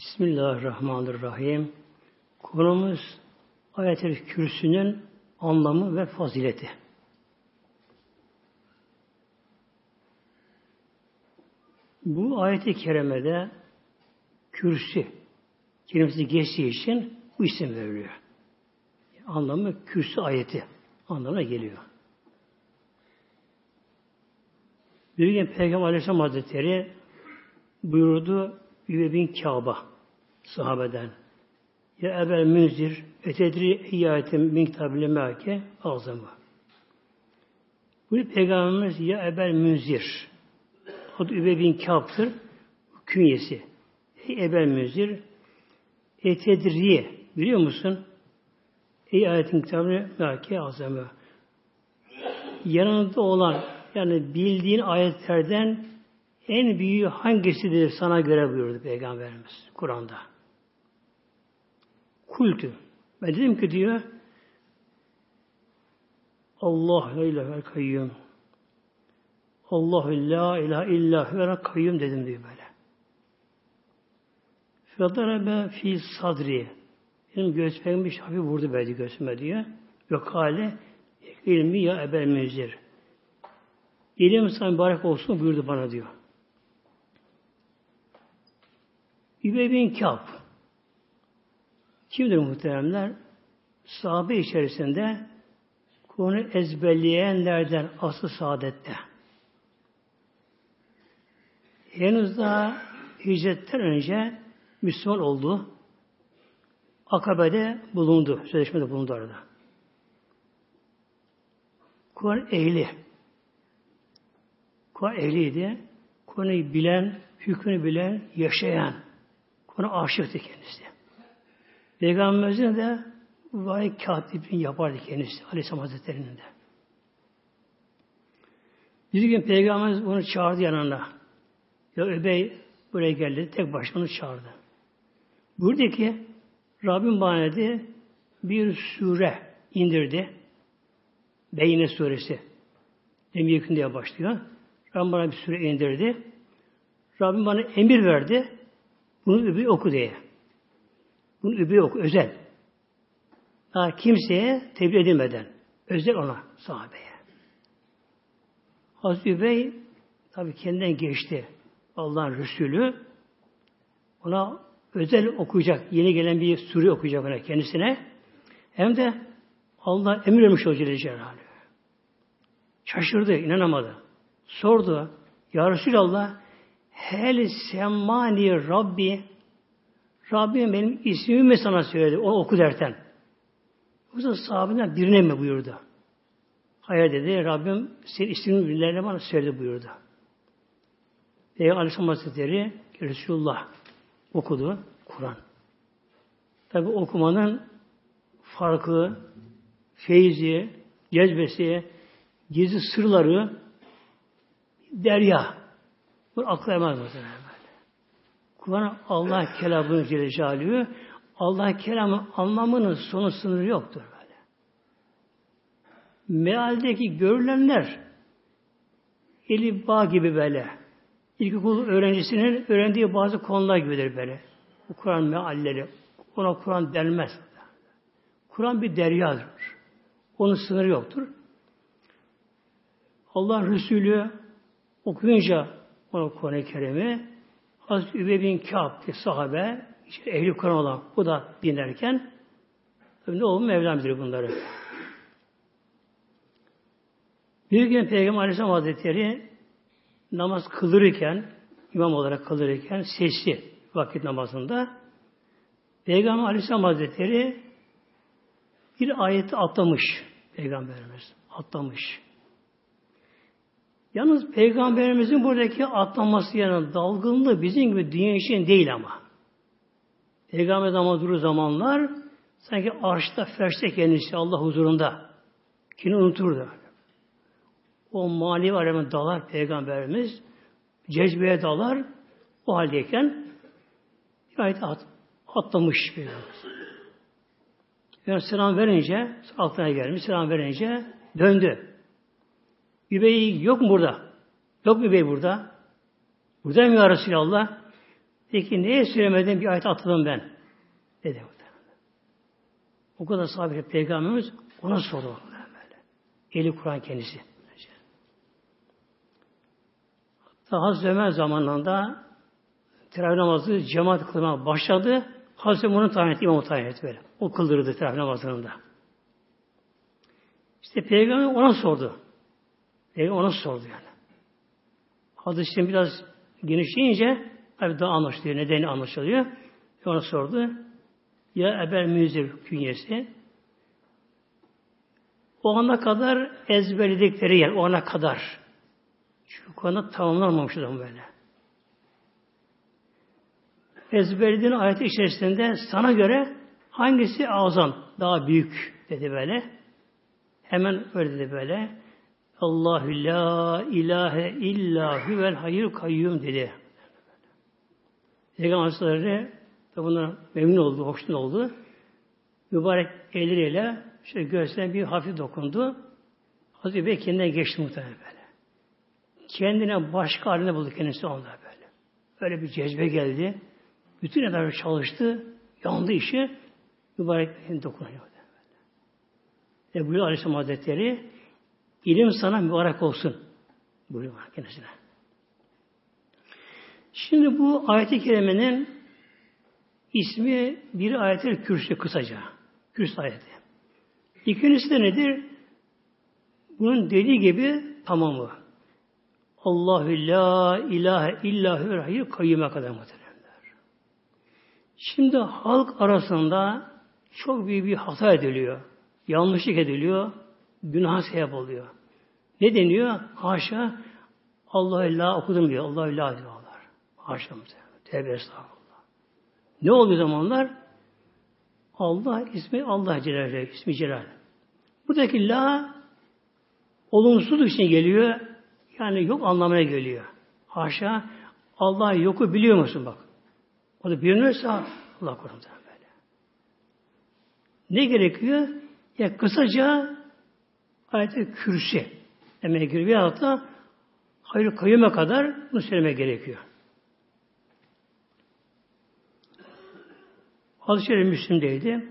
Bismillahirrahmanirrahim. Konumuz ayet-i kürsünün anlamı ve fazileti. Bu ayet-i kerimede kürsü kelimesi geçtiği için bu isim veriliyor. Anlamı kürsü ayeti anlamına geliyor. Bir gün Peygamber Aleyhisselam Hazretleri buyurdu Üve bin Kâba sahabeden. Ya Ebel Münzir etedri iyayetin min kitabile meake azamı. Bu Peygamberimiz ya Ebel Münzir adı Üve bin Kâb'tır künyesi. Ey Ebel Münzir etedriye biliyor musun? Ey ayetin kitabını meake azamı. Yanında olan yani bildiğin ayetlerden en büyüğü hangisidir sana göre buyurdu Peygamberimiz Kur'an'da. Kultü. Ben dedim ki diyor Allah la ilahe kayyum. Allah la ilahe illa ve kayyum dedim diyor böyle. Fedarabe fi sadri. Benim göğsüme bir hafif vurdu belki göğsüme diyor. Ve kale ilmi ya ebel müzir. İlim sana mübarek olsun buyurdu bana diyor. Übey bin Kâb. Kimdir muhteremler? Sahabe içerisinde konu ezberleyenlerden aslı saadette. Henüz daha hicretten önce Müslüman oldu. Akabe'de bulundu. Sözleşmede bulundu arada. Kur'an ehli. Kur'an ehliydi. Konuyu bilen, hükmünü bilen, yaşayan. Ona aşıktı kendisi. Peygamberimizin de vahiy katibini yapardı kendisi Aleyhisselam Hazretleri'nin de. Bir gün Peygamberimiz onu çağırdı yanına. Ya Öbey buraya geldi. Tek başına onu çağırdı. Buyurdu ki Rabbim bana dedi bir sure indirdi. Beyne suresi. Demir diye başlıyor. Rabbim bana bir sure indirdi. Rabbim bana emir verdi. Bunu öbürü oku diye. Bunu öbürü oku, özel. Daha kimseye tebliğ edilmeden. Özel ona, sahabeye. Hazreti Übey tabi kendinden geçti. Allah'ın Resulü ona özel okuyacak, yeni gelen bir sure okuyacak ona kendisine. Hem de Allah emir vermiş o Celle Celaluhu. Şaşırdı, inanamadı. Sordu, Ya Resulallah Hel semmani Rabbi Rabbim benim ismimi mi sana söyledi? O oku derken. Yoksa sahabeden birine mi buyurdu? Hayır dedi. Rabbim senin ismini birilerine bana söyledi buyurdu. Peygamber Aleyhisselam Hazretleri Resulullah okudu Kur'an. Tabi okumanın farkı, feyzi, cezbesi, gizli sırları derya. Bu akıl ermez böyle. Kur'an Allah kelamı Celle Allah kelamı anlamının sonu sınırı yoktur böyle. Mealdeki görülenler eli bağ gibi böyle. İlkokul öğrencisinin öğrendiği bazı konular gibidir böyle. Bu Kur'an mealleri. Ona Kur'an denmez. Kur'an bir deryadır. Onun sınırı yoktur. Allah Resulü okuyunca o Kur'an-ı Kerim'i Hazreti Übey bin Kâb ki sahabe işte ehli Kur'an olan bu da dinlerken ne oldu Mevlam bilir bunları. Bir gün Peygamber Aleyhisselam Hazretleri namaz kılırken imam olarak kılırken sesli vakit namazında Peygamber Aleyhisselam Hazretleri bir ayeti atlamış Peygamberimiz. Atlamış. Yalnız Peygamberimizin buradaki atlaması yani dalgınlığı bizim gibi dünya için değil ama. Peygamber ama durur zamanlar sanki arşta ferşte kendisi Allah huzurunda. Kini unuturdu. O mali aleme dalar Peygamberimiz. Cezbeye dalar. O haldeyken bir ayet at, atlamış Peygamberimiz. Yani selam verince, aklına gelmiş, selam verince döndü. Übey yok mu burada? Yok mu Übey burada? Burada mı ya Resulallah? Peki neye söylemeden bir ayet atladım ben? Dedi. O kadar sahibi peygamberimiz ona sordu. Böyle. Eli Kur'an kendisi. Hatta Hazreti Ömer zamanında teravih namazı cemaat kılmaya başladı. Hazreti Ömer'in tayin etti, imamı tayin etti böyle. O kıldırdı teravih namazında. İşte Peygamber ona sordu. Peygamber ona sordu yani. Hadis'in biraz genişleyince tabi daha anlaşılıyor. Nedeni anlaşılıyor. Ve ona sordu. Ya Eber Müzir künyesi o ana kadar ezberledikleri yer, o ana kadar. Çünkü konuda tamamlanmamış adam böyle. Ezberlediğin ayet içerisinde sana göre hangisi azam, daha büyük dedi böyle. Hemen öyle dedi böyle. Allahü la ilahe illa huvel hayır kayyum dedi. Peygamber Aleyhisselatü da bundan memnun oldu, hoşnut oldu. Mübarek elleriyle şöyle göğsüne bir hafif dokundu. Hazreti Bey kendinden geçti muhtemelen böyle. Kendine başka haline buldu kendisi onda böyle. Öyle bir cezbe geldi. Bütün eder çalıştı. Yandı işi. Mübarek Bey'in dokunuyor. Ve buyuruyor Aleyhisselam Hazretleri ilim sana mübarek olsun. Buyuruyor kendisine. Şimdi bu ayet-i kerimenin ismi bir ayet-i kürsü kısaca. Kürsü ayeti. İkincisi de nedir? Bunun dediği gibi tamamı. Allahü la ilahe illahü rahî kayyume kadar muhteremler. Şimdi halk arasında çok büyük bir hata ediliyor. Yanlışlık ediliyor. Günah sebep oluyor. Ne deniyor? Haşa Allahü la okudum diyor. Allahü la diyorlar. Haşa. Tevbe estağfurullah. Ne oluyor zamanlar? Allah ismi Allah Celal, ismi Celal. Buradaki la olumsuz için geliyor. Yani yok anlamına geliyor. Haşa Allah yoku biliyor musun bak. O da bilmiyorsa Allah korusun böyle. Ne gerekiyor? Ya kısaca ayet-i kürsi demeye gerekiyor. Veyahut da hayır kayyume kadar bunu söylemek gerekiyor. Hadis-i Şerif Müslim'deydi.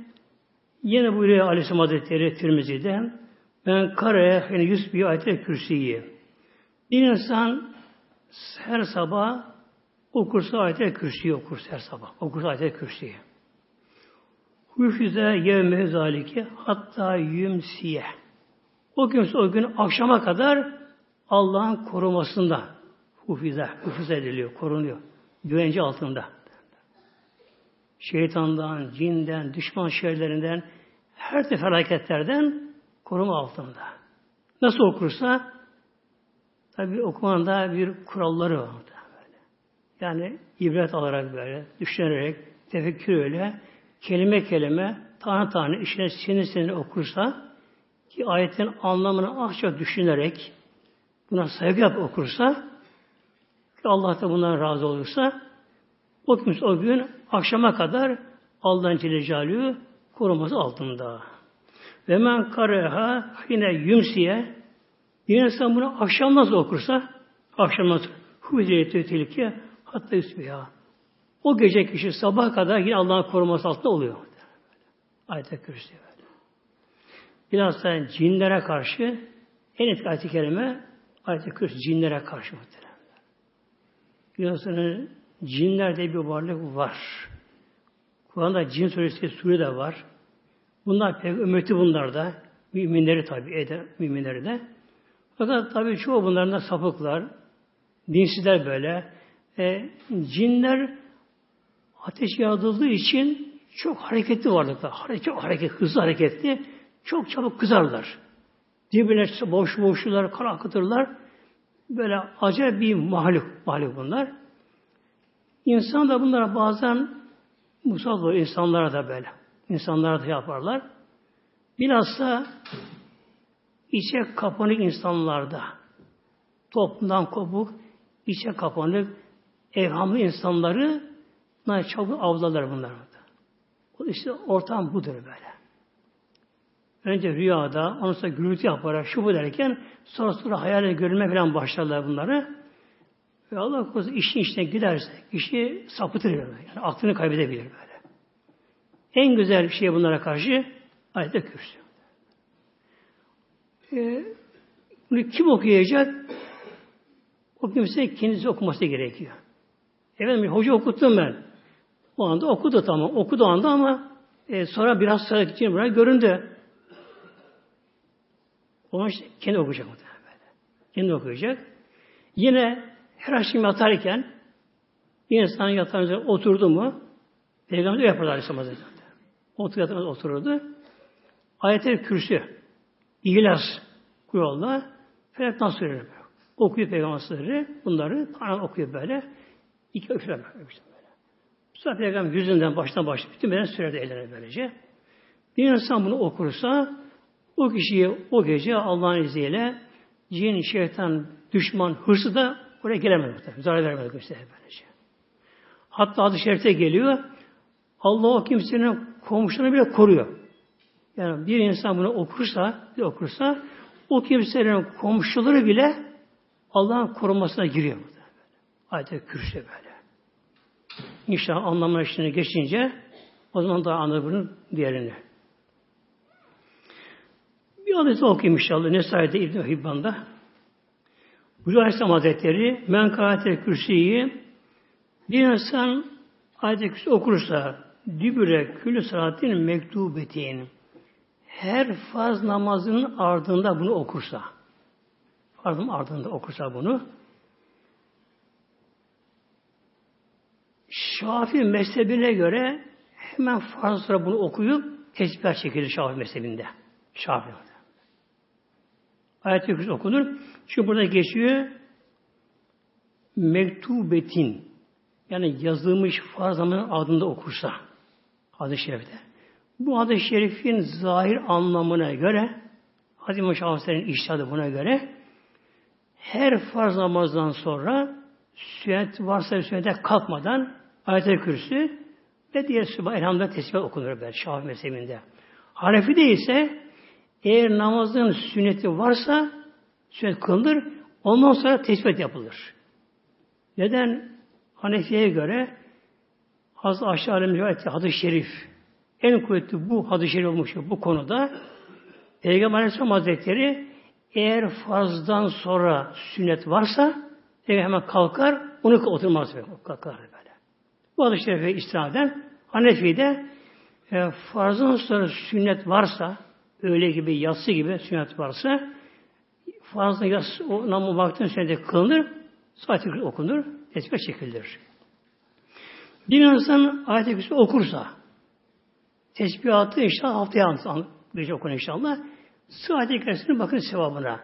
Yine buyuruyor Aleyhisselam Hazretleri Tirmizi'de ben kare yani yüz bir ayet kürsüyü. Bir insan her sabah okursa ayet kürsüyü okursa her sabah. Okursa ayet kürsüyü. Hüfize yevme zalike hatta yümsiye. O gün o gün akşama kadar Allah'ın korumasında hufize, hufize ediliyor, korunuyor. Güvence altında şeytandan, cinden, düşman şerlerinden, her türlü felaketlerden koruma altında. Nasıl okursa tabi okumanın da bir kuralları var. Yani ibret alarak böyle, düşünerek, tefekkür öyle, kelime kelime, tane tane, işine sinir sinir okursa, ki ayetin anlamını azca düşünerek, buna saygı yap okursa, ki Allah da bundan razı olursa, o kimse o gün akşama kadar Allah'ın Celle koruması altında. Ve men kareha yine yümsiye bir insan bunu akşam nasıl okursa akşam nasıl hüzeyeti tilki hatta üsbiha. O gece kişi sabah kadar yine Allah'ın koruması altında oluyor. Ayet-i Kürsi da cinlere karşı en etkili ayet-i kerime ayet-i Kürsi cinlere karşı muhtemelen. Biliyorsunuz cinlerde bir varlık var. Kur'an'da cin suresi sure de var. Bunlar pek ümmeti bunlar da. Müminleri tabi eder, müminleri de. Fakat tabi çoğu bunların da sapıklar, dinsizler böyle. E, cinler ateş yağdırıldığı için çok hareketli varlıklar. Çok hareket, hızlı hareketli. Çok çabuk kızarlar. Birbirine boş boşlular, kan akıtırlar. Böyle acayip bir mahluk, mahluk bunlar. İnsan da bunlara bazen musallat olur insanlara da böyle. İnsanlara da yaparlar. Bilhassa içe kapanık insanlarda toplumdan kopuk, içe kapanık, evhamlı insanları çabuk avlarlar bunlar. İşte ortam budur böyle. Önce rüyada, ondan sonra gürültü yaparak şu bu derken sonra sonra hayal görülme falan başlarlar bunları. Ve Allah korusun işin içine giderse kişi sapıtır yani. yani aklını kaybedebilir böyle. En güzel şey bunlara karşı ayet-i kürsü. Ee, bunu kim okuyacak? O kimse kendisi okuması gerekiyor. Efendim hoca okuttum ben. O anda okudu tamam. Okudu anda ama e, sonra biraz sonra için buraya göründü. O işte kendi okuyacak muhtemelen böyle. Kendi okuyacak. Yine her akşam yatarken bir insan yatağın üzerine oturdu mu Peygamber yapardı Aleyhisselam Hazretleri. Otur yatağına otururdu. Ayet-el Kürsü İhlas kuyuyorlar. Felak nasıl verir? Okuyor Peygamber bunları. Tanrı okuyor böyle. İki böyle. Sonra Peygamber yüzünden baştan başlayıp bütün beden sürerdi ellerine böylece. Bir insan bunu okursa o kişiye o gece Allah'ın izniyle cin, şeytan, düşman, hırsı da oraya gelemez muhtemelen. Zarar vermez gösterir böylece. Hatta adı şerite geliyor. Allah o kimsenin komşularını bile koruyor. Yani bir insan bunu okursa, bir okursa o kimsenin komşuları bile Allah'ın korumasına giriyor. Ayet-i Kürsü böyle. İnşallah anlamına içine geçince o zaman daha anlar bunun diğerini. Hadisi okuyayım inşallah. Nesai'de İbn-i Hibban'da. Buyuruyor Aleyhisselam Hazretleri men kâhate kürsüyü bir insan ayet-i kürsü okursa dübüre külü salatin mektubetin her farz namazının ardında bunu okursa farzın ardında okursa bunu Şafi mezhebine göre hemen farz sonra bunu okuyup tesbih çekilir Şafi mezhebinde. Şafi. Ayet-i okunur. Çünkü burada geçiyor mektubetin yani yazılmış farz zamanın adında okursa hadis-i şerifte. Bu hadis-i şerifin zahir anlamına göre Hazreti Şafii'nin iştadı buna göre her farz namazdan sonra sünnet varsa sünnete kalkmadan ayet-i kürsü ve diğer subah elhamdülillah tesbih okunur böyle Şafii mezhebinde. Hanefi de ise eğer namazın sünneti varsa sünnet kılınır, ondan sonra tesbih yapılır. Neden? Hanefi'ye göre Hazreti Aşağı Alem hadis-i şerif en kuvvetli bu hadis-i şerif olmuş bu konuda Peygamber Aleyhisselam Hazretleri eğer fazdan sonra sünnet varsa hemen kalkar, onu oturmaz. Kalkar böyle. Bu hadis-i şerife istinaden Hanefi'de e, farzdan sonra sünnet varsa öyle gibi, yatsı gibi sünnet varsa fazla yatsı, o namı vaktin sünneti kılınır, saati okunur, tesbih çekilir. Bir insan ayet-i okursa tesbihatı inşallah haftaya anlatacak okun inşallah. Sıhhati keresine bakın sevabına.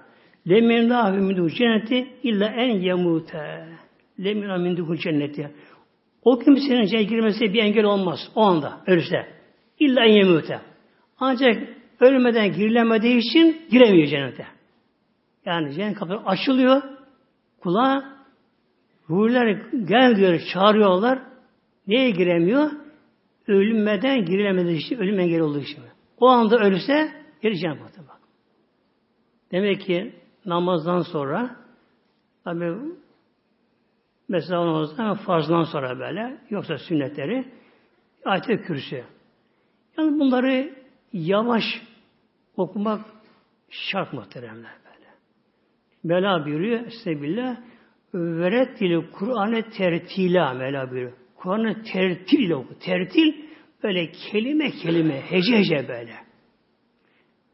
Lemin lâhü minduhu cenneti illa en yemute. Lemin lâhü minduhu cenneti. O kimsenin cennete girmesi bir engel olmaz. O anda ölürse. İlla en yemute. Ancak ölmeden girilemediği için giremiyor cennete. Yani cennet kapıları açılıyor. Kulağa ruhlar gel diyor, çağırıyorlar. Neye giremiyor? Ölmeden girilemediği için, ölüm engel olduğu için. O anda ölürse gireceğim bak. Demek ki namazdan sonra tabi mesela namazdan farzdan sonra böyle yoksa sünnetleri ayet kürsü. Yani bunları yavaş okumak şart muhteremler böyle. Mela buyuruyor Estağfirullah Veret dili Kur'an'ı tertila Mela buyuruyor. Kur'an'ı tertil ile oku. Tertil böyle kelime kelime, hece hece böyle.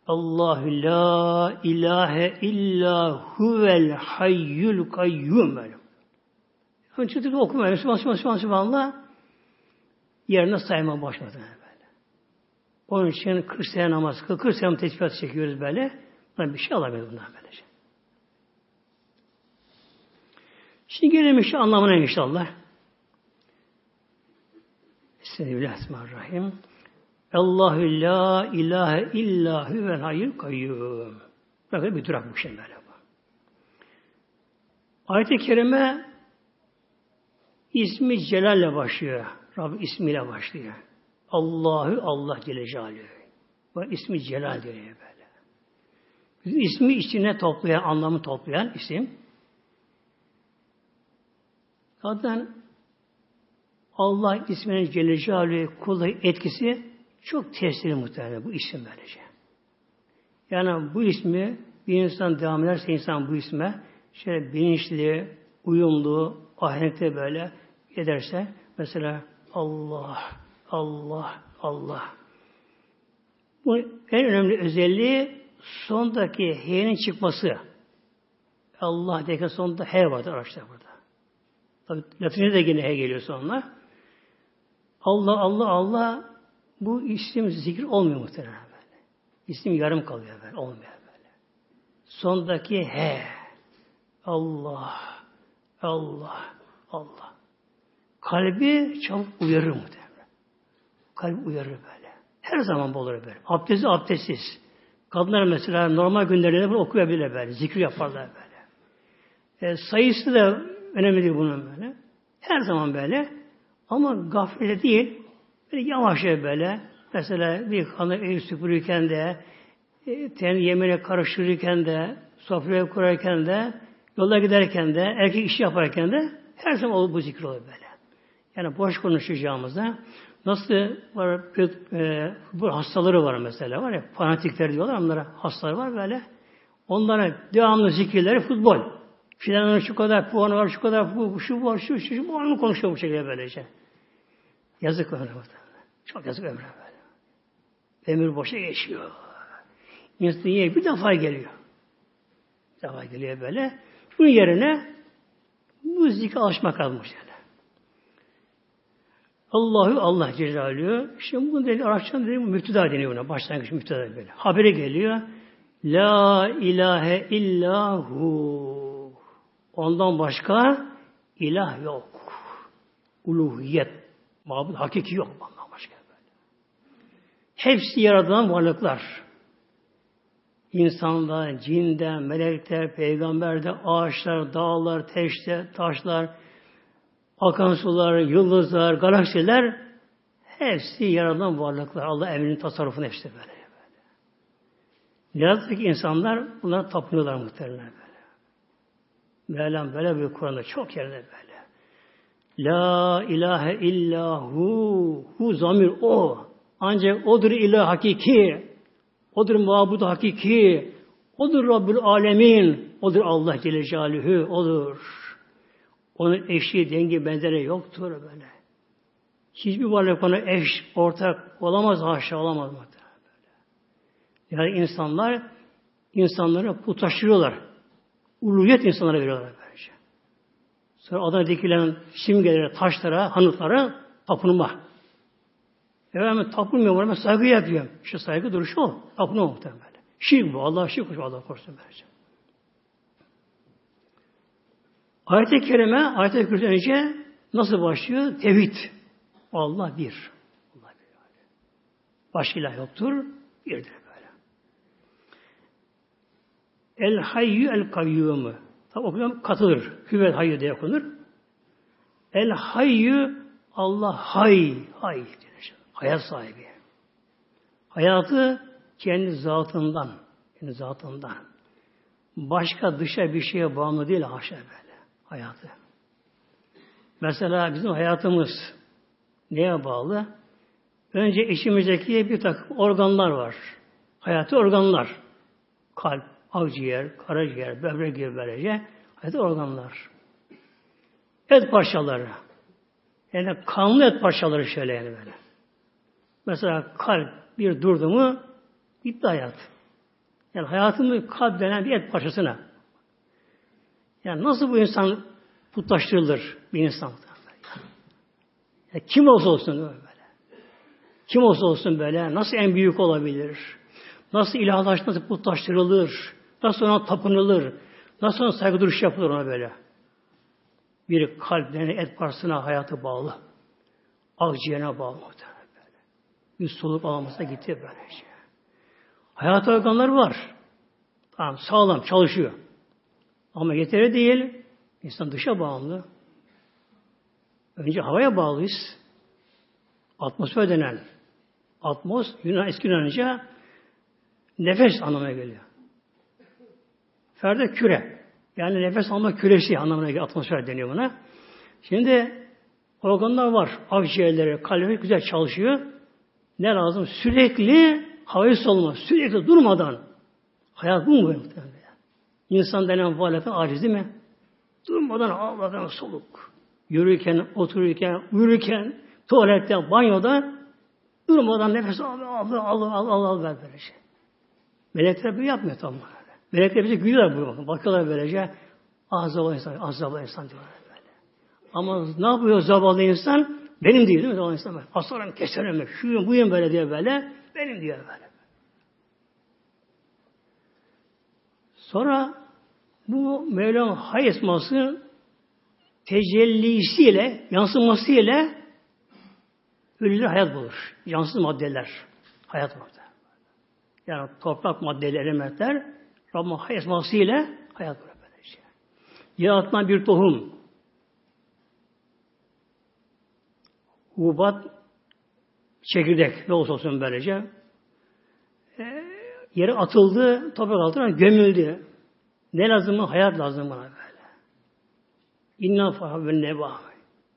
Allahu la ilahe illa huvel hayyul kayyum böyle. Yani çıtık okuma. Müslüman, Müslüman, Müslüman, Müslümanla yerine sayma başladı. Onun için 40 sene namaz kıl, 40 sene tesbihat çekiyoruz böyle. Ben bir şey alamıyorum bundan böylece. Şimdi gelelim işte anlamına inşallah. Bismillahirrahmanirrahim. Allahu la ilahe illa huvel hayyul kayyum. Böyle bir durak bu şey böyle. Ayet-i Kerime ismi Celal'le başlıyor. Rabbi ismiyle başlıyor. Allahu Allah Celle. Bu ismi Celal diyor böyle. Bizim ismi içine toplayan, anlamı toplayan isim. Zaten Allah isminin Celle Celaluhu kula etkisi çok tesirli muhtemelen bu isim böylece. Yani bu ismi bir insan devam ederse insan bu isme şöyle bilinçli, uyumlu, ahenkte böyle ederse mesela Allah, Allah, Allah. Bu en önemli özelliği sondaki H'nin çıkması. Allah derken sonunda H vardır araçta burada. Tabi Latince de yine H geliyor sonra. Allah, Allah, Allah bu isim zikir olmuyor muhtemelen böyle. İsim yarım kalıyor böyle, olmuyor böyle. Sondaki H. Allah, Allah, Allah. Kalbi çabuk uyarır muhtemelen. Kalbi uyarır böyle. Her zaman bu olur böyle. Abdesti abdestsiz. Kadınlar mesela normal günlerinde bunu okuyabilirler böyle. Zikir yaparlar böyle. E, sayısı da önemli değil bunun böyle. Her zaman böyle. Ama gaflete değil. Böyle yavaşça böyle. Mesela bir kanı ev süpürürken de e, ten yemeğine karıştırırken de sofraya kurarken de yolda giderken de erkek işi yaparken de her zaman bu zikir olur böyle. Yani boş konuşacağımızda nasıl var e, bu hastaları var mesela var ya fanatikler diyorlar onlara hastalar var böyle. Onlara devamlı zikirleri futbol. Filanın şu kadar puanı var, şu kadar bu, şu var, şu, şu, şu bu onu konuşuyor bu şekilde böylece. Yazık ömre Çok yazık ömre böyle. Ömür boşa geçiyor. İnsan bir defa geliyor. Bir defa geliyor böyle. Bunun yerine bu zikre alışmak kalmış yani. Allahu Allah Celaluhu. Şimdi bu dedi Arapçan dedi müpteda deniyor buna. Başlangıç müpteda böyle. Habere geliyor. La ilahe illahu. Ondan başka ilah yok. Uluhiyet. Mabud hakiki yok. Ondan başka böyle. Hepsi yaratılan varlıklar. İnsanlar, cinden, melekler, peygamberler, ağaçlar, dağlar, teşte, taşlar, akan sular, yıldızlar, galaksiler hepsi yaradan varlıklar. Allah emrinin tasarrufunu hepsi böyle. böyle. Yarattaki insanlar bunlara tapınıyorlar muhtemelen böyle. Mevlam böyle bir Kur'an'da çok yerde böyle. La ilahe illahu hu zamir o. Ancak odur ilah hakiki. Odur mabud hakiki. Odur Rabbül alemin. Odur Allah Celle Celaluhu. Odur. Onun eşi, dengi, benzeri yoktur böyle. Hiçbir varlık ona eş, ortak olamaz, haşa olamaz. Böyle. Yani insanlar insanları putlaştırıyorlar. Uluyet insanlara veriyorlar böylece. Sonra adına dikilen simgelere, taşlara, hanıtlara tapınma. Efendim tapınmıyor, ben saygı yapıyorum. İşte saygı duruşu o. Tapınma muhtemelen. Şirk bu. Allah şirk koşu. Allah korusun böylece. Ayet-i Kerime, ayet-i Kerime önce nasıl başlıyor? Tevhid. Allah bir. Allah bir. Başka ilah yoktur. Birdir böyle. El hayyü el kayyumu. Tabi okuyalım katılır. Hüvel hayyü diye okunur. El hayyü Allah hay. Hay. Hayat sahibi. Hayatı kendi zatından. Kendi zatından. Başka dışa bir şeye bağımlı değil haşa böyle hayatı. Mesela bizim hayatımız neye bağlı? Önce içimizdeki bir takım organlar var. Hayatı organlar. Kalp, akciğer, karaciğer, böbrek gibi böylece hayatı organlar. Et parçaları. Yani kanlı et parçaları şöyle yani böyle. Mesela kalp bir durdu mu bitti hayat. Yani hayatımız kalp denen bir et parçasına yani nasıl bu insan putlaştırılır bir insan? Yani kim olsa olsun böyle. Kim olsa olsun böyle nasıl en büyük olabilir? Nasıl ilahlaştı, nasıl putlaştırılır? Nasıl ona tapınılır? Nasıl ona saygı duruş yapılır ona böyle? Bir kalp denen et parçasına hayatı bağlı. Akciğerine bağlı böyle. Bir soluk almasına gitti böylece. Hayat organları var. Tamam sağlam çalışıyor. Ama yeterli değil. İnsan dışa bağımlı. Önce havaya bağlıyız. Atmosfer denen. Atmos, Yunan, eski Yunanca nefes anlamına geliyor. Ferde küre. Yani nefes alma küresi anlamına geliyor. Atmosfer deniyor buna. Şimdi organlar var. Akciğerleri, kalbi güzel çalışıyor. Ne lazım? Sürekli havayı solma. Sürekli durmadan. Hayat bu mu? İnsan denen varlıktan aciz değil mi? Durmadan ağladan soluk. Yürürken, otururken, uyurken, tuvalette, banyoda durmadan nefes al, al, al, al, al, al ver böylece. Melekler böyle yapmıyor tam böyle. Melekler bize gülüyorlar bu. Bakıyorlar böylece. Ah zavallı insan, ah zavallı insan diyorlar böyle. Ama ne yapıyor zavallı insan? Benim diyor değil mi zavallı insan? Aslanım keserim, şuyum buyum böyle diyor böyle. Benim diyor böyle. Sonra bu Mevlam hay esması tecellisiyle, yansımasıyla ölüler hayat bulur. Cansız maddeler hayat bulur. Yani toprak maddeleri, elementler Rabbim hay esmasıyla hayat bulur. Böylece. Yaratılan bir tohum hubat çekirdek ne olsa olsun böylece e, yere atıldı, toprak altına gömüldü. Ne lazım mı? Hayat lazım bana böyle. İnna fahabben neba.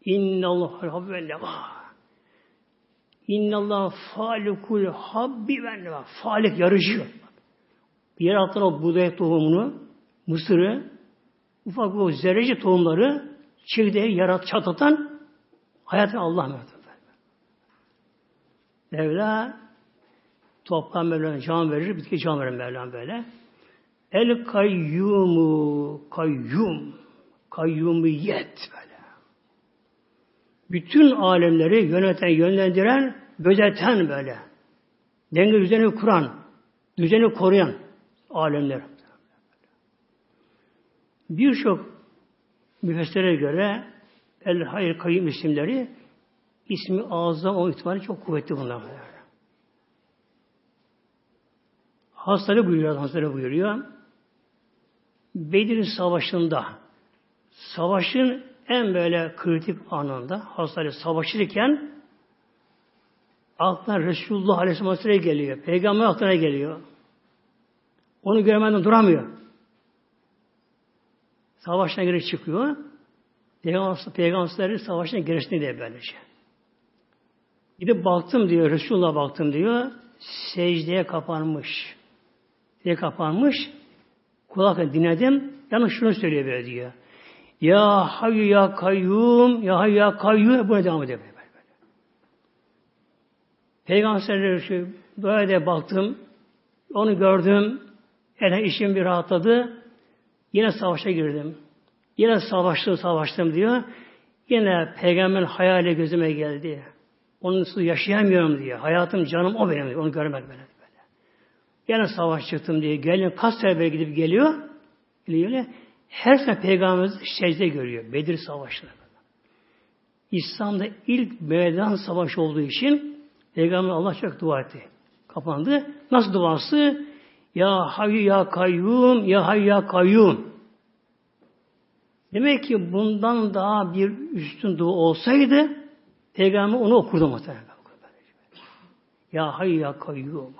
İnna Allah fahabben neba. İnna Allah falikul habbi ve neba. Falik yarışıyor. Yer altına o buğday tohumunu, mısırı, ufak bu zerreci tohumları çekirdeği yarat, çatlatan hayatı Allah mı? Mevla toprağa Mevla'na can verir, bitki can verir Mevla'na böyle. El kayyumu, kayyum, kayyumiyet böyle. Bütün alemleri yöneten, yönlendiren, gözeten böyle. Denge düzeni kuran, düzeni koruyan alemler. Birçok müfessire göre El Hayr Kayyum isimleri ismi azam o itibariyle çok kuvvetli bunlar. Hastane buyuruyor, hastane buyuruyor. Bedir Savaşı'nda savaşın en böyle kritik anında hastane savaşırken aklına Resulullah Aleyhisselam'a geliyor. Peygamber aklına geliyor. Onu görmeden duramıyor. Savaşına girip çıkıyor. Peygamber, peygamberleri savaşına girişine diye böylece. Gidip baktım diyor, Resulullah baktım diyor, secdeye kapanmış. Secdeye kapanmış, kulakla dinledim, yalnız şunu söylüyor böyle diyor. Ya hayyu ya kayyum, ya hayyu ya kayyum, buna devam ediyor. Böyle. Peygamberlere böyle de baktım, onu gördüm, yani işim bir rahatladı, yine savaşa girdim. Yine savaştım, savaştım diyor. Yine peygamberin hayali gözüme geldi. Onun yaşayamıyorum diye. Hayatım, canım o benim diyor. Onu görmek böyle. Yine savaş çıktım diye. Geliyor, kaç gidip geliyor. Geliyor. Her sene peygamberimiz secde görüyor. Bedir savaşları. İslam'da ilk meydan savaş olduğu için Peygamber Allah çok dua etti. Kapandı. Nasıl duası? Ya hayy ya kayyum, ya hayy ya kayyum. Demek ki bundan daha bir üstün dua olsaydı Peygamber onu okurdu muhtemelen. Ya hayy ya kayyum.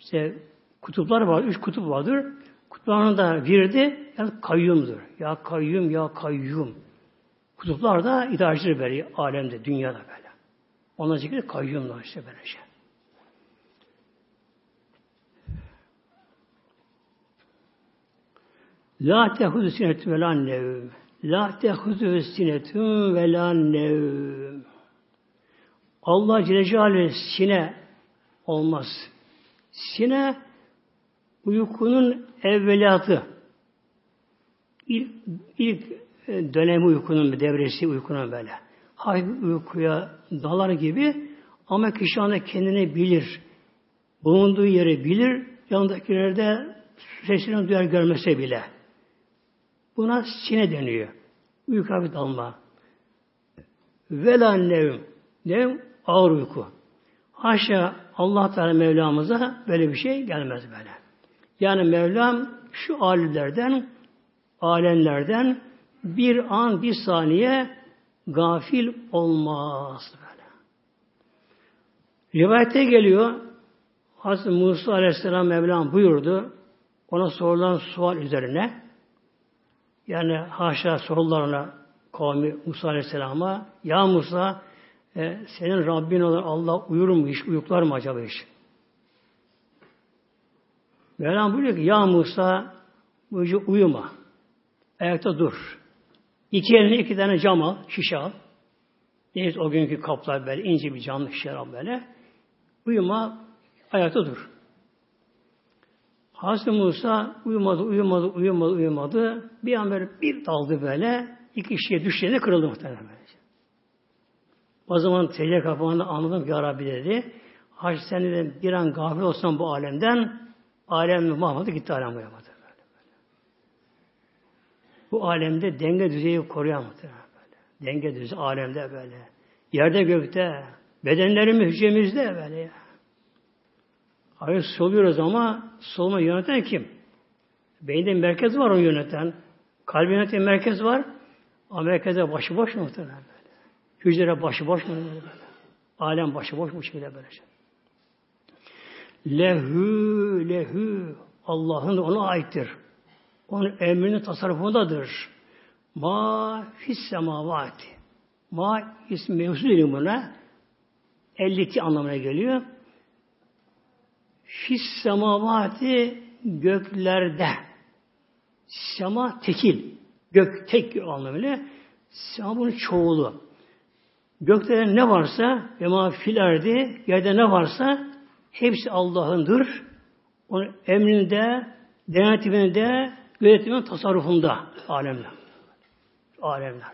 İşte kutuplar var, üç kutup vardır. Kutupların da biri de yani kayyumdur. Ya kayyum, ya kayyum. Kutuplar da idarecidir böyle alemde, dünyada böyle. Ondan zikri kayyumlar işte böyle şey. La tehuzu sinetü ve la nevm. La tehuzu sinetü ve la nevm. Allah Celle Celaluhu sine olmaz. Sine uykunun evvelatı. İlk, ilk e, dönemi uykunun, devresi uykunun böyle. Hafif uykuya dalar gibi ama kişi anda kendini bilir. Bulunduğu yeri bilir. Yanındakilerde sesini duyar görmese bile. Buna sine deniyor. Uyku hafif dalma. Vela nevm. Nevm ağır uyku. Haşa Allah Teala Mevlamıza böyle bir şey gelmez böyle. Yani Mevlam şu alimlerden, alemlerden bir an, bir saniye gafil olmaz böyle. Rivayette geliyor, Hazreti Musa Aleyhisselam Mevlam buyurdu, ona sorulan sual üzerine, yani haşa sorularına kavmi Musa Aleyhisselam'a Ya Musa e, senin Rabbin olan Allah uyur mu hiç? Uyuklar mı acaba hiç? Mevlam buyuruyor ki Ya Musa buyuruyor, uyuma. Ayakta dur. İki eline iki tane cam al, şişe al. Neyse o günkü kaplar böyle, ince bir camlı şişe al böyle. Uyuma, ayakta dur. Hazreti Musa uyumadı, uyumadı, uyumadı, uyumadı. Bir an böyle bir daldı böyle. iki şişe düştüğünde kırıldı muhtemelen böylece. O zaman secde kapağında anladım ki Rabbi dedi. Hac sen dedim bir an gafil olsan bu alemden alem mahvoldu gitti alem böyle. Bu alemde denge düzeyi koruyamadı. Denge düzeyi alemde böyle. Yerde gökte, bedenlerimiz hücremizde böyle ya. Hayır soluyoruz ama solma yöneten kim? Beyinde merkez var o yöneten. Kalbi yöneten merkez var. Ama merkeze başıboş muhtemelen. Hücre başıboş mu böyle? Alem başıboş mu şekilde böyle şey. Lehü, lehü. Allah'ın ona aittir. Onun emrinin tasarrufundadır. Ma fis semavati. Ma ismi mevzu buna. 52 anlamına geliyor. Fis semavati göklerde. Sema tekil. Gök tek anlamıyla. Sema bunun çoğulu. Gökte ne varsa ve ma filerdi yerde ne varsa hepsi Allah'ındır. Onun emrinde, denetiminde, yönetiminin tasarrufunda alemler. Alemler.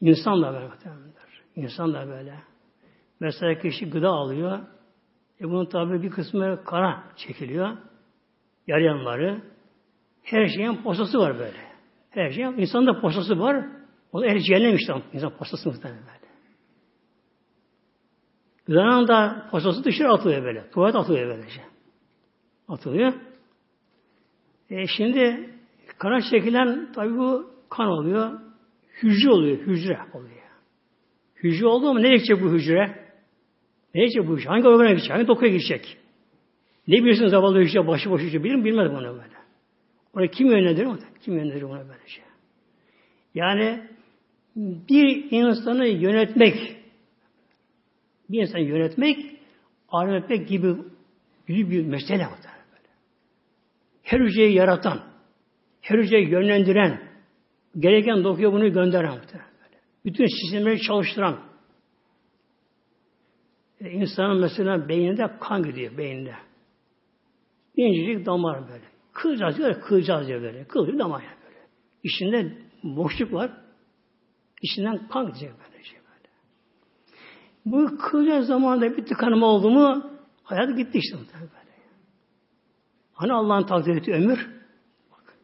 İnsan da böyle İnsan da böyle. Mesela kişi gıda alıyor. E bunun tabi bir kısmı kana çekiliyor. Yarayanları. Her şeyin posası var böyle. Her şeyin, insanda posası var. O da el cehennem işte insan posası muhtemelen böyle. Gıdanın da posası dışarı atılıyor böyle. Tuvalet atılıyor böylece. Atılıyor. E şimdi kana çekilen tabi bu kan oluyor. Hücre oluyor. Hücre oluyor. Hücre oldu mu nereye gidecek bu hücre? Nereye gidecek bu hücre? Hangi organa gidecek? Hangi dokuya gidecek? Ne biliyorsun zavallı hücre, başı boş hücre? Bilir mi? Bilmez bunu böyle. Onu kim yönlendirir? Kim yönlendirir bunu böyle şey? Yani bir insanı yönetmek, bir insanı yönetmek, alem etmek gibi büyük bir mesele var. Her hücreyi yaratan, her hücreyi yönlendiren, gereken dokuya bunu gönderen. Bütün sistemleri çalıştıran. E, insanın mesela beyninde kan gidiyor beyninde. İncecik damar böyle. Kılacağız diyor, kılacağız diyor böyle. Kılıyor damar böyle. İçinde boşluk var. İçinden kan gidecek böyle şey böyle. Bu kılacak zamanında bir tıkanma oldu mu hayat gitti işte böyle. Hani Allah'ın takdir ettiği ömür? Bak.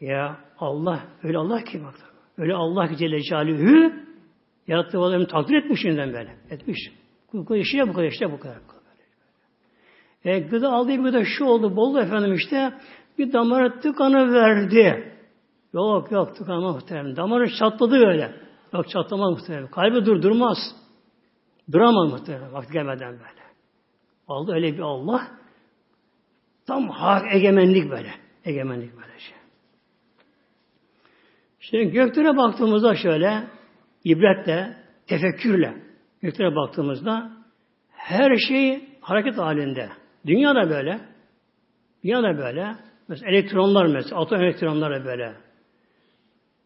Ya Allah, öyle Allah ki bak. Öyle Allah ki Celle Celaluhu yarattığı varlığını takdir etmiş yeniden böyle. Etmiş. Bu kadar işte bu kadar işte bu kadar. E, gıda aldığı gıda şu oldu, boldu efendim işte bir damara tıkanı verdi. Yok yok tıkanma muhtemelen. Damarı çatladı böyle. Yok çatlama muhtemelen. Kalbi dur durmaz. Duramaz muhtemelen vakti gelmeden böyle. Aldı öyle bir Allah. Tam hak egemenlik böyle. Egemenlik böyle şey. Şimdi göklere baktığımızda şöyle ibretle, tefekkürle göklere baktığımızda her şey hareket halinde. Dünya da böyle. Dünya da böyle. Mesela elektronlar mesela, atom elektronları böyle.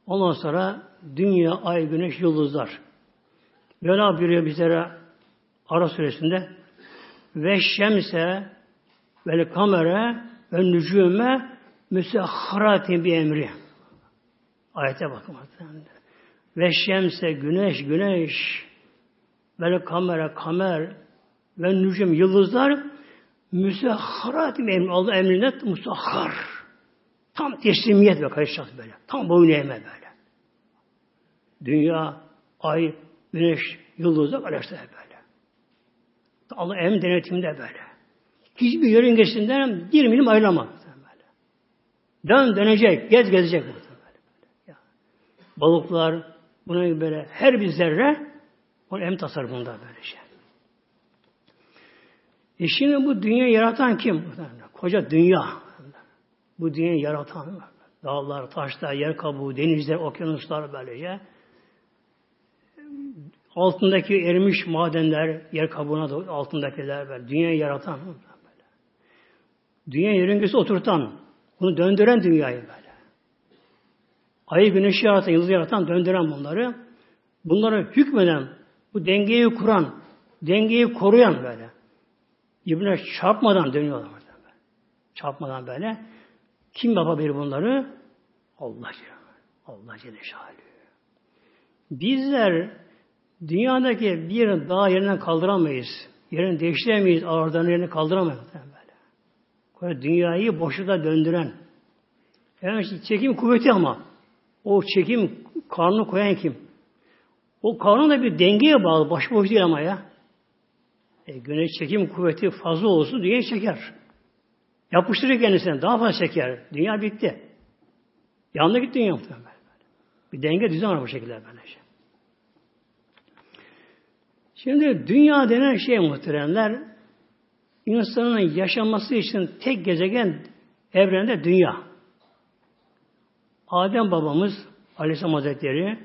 Ondan sonra dünya, ay, güneş, yıldızlar. Böyle buyuruyor bizlere Ara suresinde ve şemse ve kamera ve nücume müsehharatin bir emri. Ayete bakın. Ve şemse güneş, güneş ve kamera, kamer ve nücum, yıldızlar müsehharat emri. Allah emrine musahhar. Tam teslimiyet ve karışacak böyle. Tam boyun eğme böyle. Dünya, ay, güneş, yıldızlar karışacak böyle. Allah em denetiminde böyle. Hiçbir yörüngesinden bir milim ayrılamaz. Böyle. Dön dönecek, gez gezecek. Böyle. Böyle. Balıklar, buna böyle her bir zerre o em tasarrufunda böyle şey. E şimdi bu dünya yaratan kim? Koca dünya. Bu dünyayı yaratan Dağlar, taşlar, yer kabuğu, denizler, okyanuslar böylece. Altındaki erimiş madenler, yer kabuğuna da altındakiler böyle. Dünyayı yaratan böyle. Dünya yörüngesi oturtan, bunu döndüren dünyayı böyle. Ayı güneşi yaratan, yıldızı yaratan, döndüren bunları. Bunları hükmeden, bu dengeyi kuran, dengeyi koruyan böyle. Birbirine çarpmadan dönüyorlar. Böyle. Çarpmadan böyle. Kim yapabilir bunları? Allah Allah Celle Şahalü. Bizler dünyadaki bir dağ yerinden kaldıramayız. Yerini değiştiremeyiz. Ağırdan yerini kaldıramayız. Böyle. dünyayı boşluğa döndüren. Yani çekim kuvveti ama o çekim karnını koyan kim? O karnın da bir dengeye bağlı. Başboş değil ama ya. E, güneş çekim kuvveti fazla olsun dünyayı çeker. Yapıştırır kendisine. Daha fazla çeker. Dünya bitti. Yanına gitti dünya muhtemelen. Bir denge düzen var bu şekilde böylece. Şimdi dünya denen şey muhteremler insanın yaşaması için tek gezegen evrende dünya. Adem babamız Aleyhisselam Hazretleri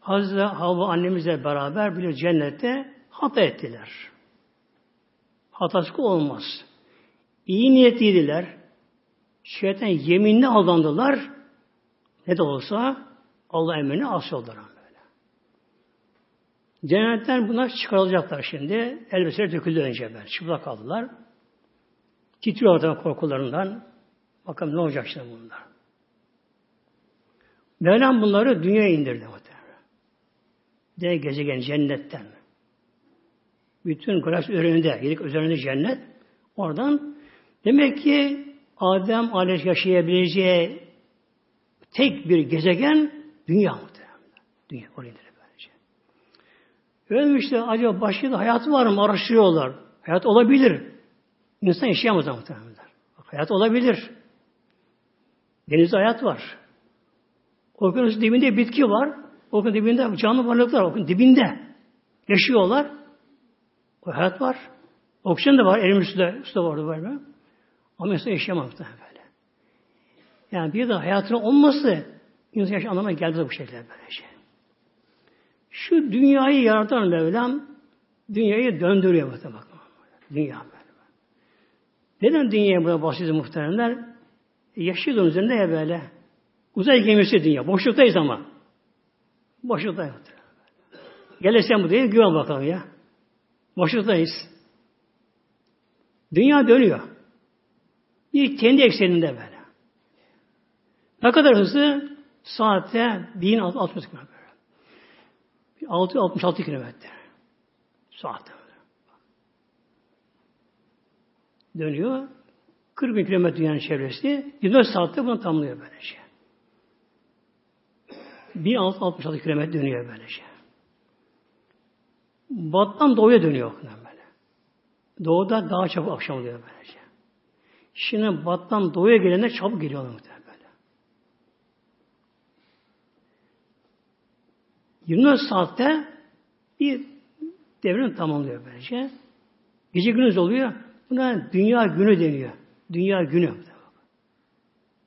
Hazreti Havva annemizle beraber bir cennette hata ettiler. Hatası olmaz. İyi niyetliydiler. Şeytan yeminle aldandılar. Ne de olsa Allah emrine asıldılar böyle. Cennetten bunlar çıkarılacaklar şimdi. Elbiseler döküldü önce böyle. Çıplak kaldılar. Titriyorlar korkularından. Bakalım ne olacak şimdi bunlar. Mevlam bunları dünyaya indirdi muhtemelen. De gezegen cennetten. Bütün galaksi üzerinde, yedik üzerinde cennet. Oradan demek ki Adem Aleyhisselam yaşayabileceği tek bir gezegen dünya muhtemelen. Dünya oraya böylece. Ölmüşte acaba başka da hayatı var mı araştırıyorlar. Hayat olabilir. İnsan yaşayamaz muhtemelen. Hayat olabilir. Denizde hayat var. Okyanus dibinde bitki var. Okyanus dibinde canlı varlıklar var. dibinde yaşıyorlar. O hayat var. Oksijen de var. Erimiş suda, suda var. var Ama insan yaşayamaz böyle. Yani bir de hayatının olması insan yaşam anlamına geldi bu şekilde böyle şey. Şu dünyayı yaratan Mevlam dünyayı döndürüyor muhtemelen. Dünya böyle. Neden dünyaya burada bahsediyor muhteremler? E, yaşıyoruz üzerinde ya böyle. Uzay gemisi dünya. Boşluktayız ama. Boşluktayız. Gelirsen bu değil, güven bakalım ya. Boşluktayız. Dünya dönüyor. Bir kendi ekseninde böyle. Ne kadar hızlı? Saatte 1060 km. 666 kilometre. Saatte. Dönüyor. 40 bin kilometre dünyanın çevresi. 24 saatte bunu tamamlıyor böylece. 1666 kilometre dönüyor böylece. Battan doğuya dönüyor böyle. Doğuda daha çabuk akşam oluyor böylece. Şimdi battan doğuya gelenler çabuk geliyorlar muhtemelen böyle. 24 saatte bir devrini tamamlıyor böylece. Gece gündüz oluyor. Buna dünya günü deniyor. Dünya günü.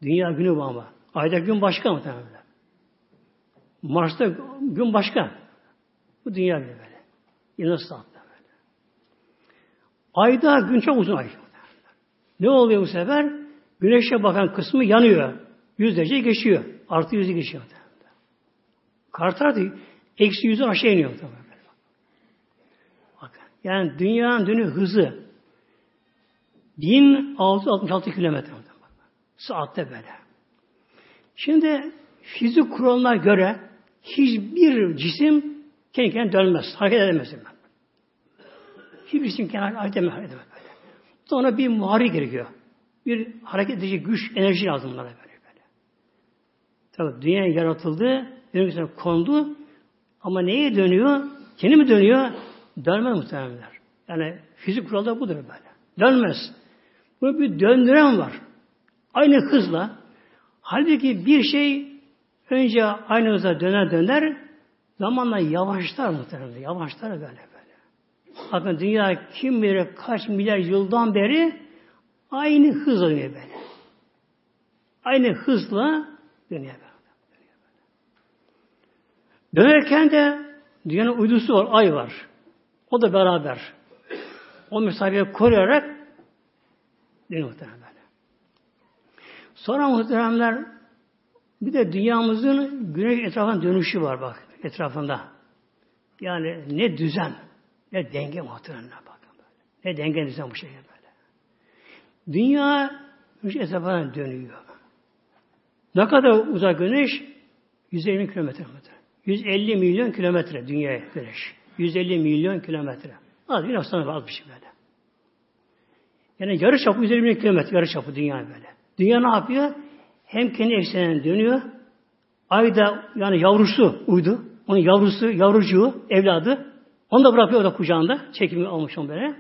Dünya günü bu ama. Ayda gün başka mı tabii? Mars'ta gün başka. Bu dünya gibi böyle. Yine saatte böyle. Ayda gün çok uzun ay. Ne oluyor bu sefer? Güneşe bakan kısmı yanıyor. Yüz derece geçiyor. Artı yüzü geçiyor. Kartar değil. Eksi yüzü aşağı iniyor. Bakın. Yani dünyanın dönü hızı 1666 kilometre. Saatte böyle. Şimdi fizik kuralına göre hiçbir cisim kendi kendine dönmez. Hareket edemez. Hiçbir cisim kendi hareket edemez. Böyle. Sonra bir muhari gerekiyor. Bir hareket edici güç, enerji lazım bunlara böyle. böyle. Tabi dünya yaratıldı, önümüzde kondu ama neye dönüyor? Kendi mi dönüyor? Dönmez muhtemelenler. Yani fizik kuralı da budur böyle. Dönmez. Bu bir döndüren var. Aynı hızla. Halbuki bir şey Önce aynı hızla döner döner, zamanla yavaşlar muhtemelen. Yavaşlar böyle. Bakın dünya kim bilir kaç milyar yıldan beri aynı hızla dönüyor böyle. Aynı hızla Dünya böyle. Dönerken de dünyanın uydusu var, ay var. O da beraber. O mesafeyi koruyarak dönüyor muhtemelen. Sonra muhteremler bir de dünyamızın güneş etrafında dönüşü var bak etrafında. Yani ne düzen, ne denge muhtemelen bakın böyle. Ne denge düzen bu şekilde böyle. Dünya güneş etrafında dönüyor. Ne kadar uzak güneş? 150 kilometre. 150 milyon kilometre dünyaya güneş. 150 milyon kilometre. Az bir hastane az bir şey böyle. Yani yarı çapı 150 milyon kilometre yarı çapı dünya böyle. Dünya ne yapıyor? Hem kendi eksenine dönüyor. Ay da yani yavrusu uydu. Onun yavrusu, yavrucuğu, evladı. Onu da bırakıyor o da kucağında. Çekimi almış onu böyle.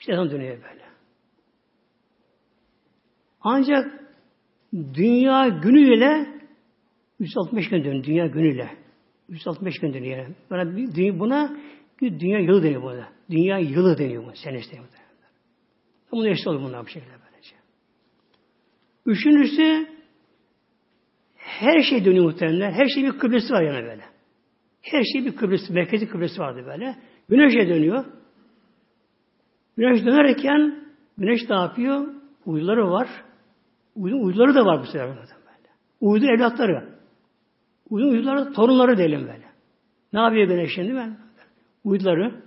İşte dönüyor böyle. Ancak dünya günüyle 365 gün dönüyor. Dünya günüyle. 365 gün dönüyor. Yani. Buna, bir, buna bir dünya yılı deniyor buna. Dünya yılı deniyor bu. Senesi deniyor. Bunu eşit olur bunlar bu şekilde böylece. Üçüncüsü her şey dönüyor muhtemelen. Her şey bir kıblesi var yani böyle. Her şey bir kıblesi, merkezi kıblesi vardı böyle. Güneşe dönüyor. Güneş dönerken güneş ne yapıyor? Uyduları var. Uydu, uyduları da var bu sefer böyle. Uydu evlatları. Uydu uyduları torunları diyelim böyle. Ne yapıyor güneş şimdi ben? Uyduları.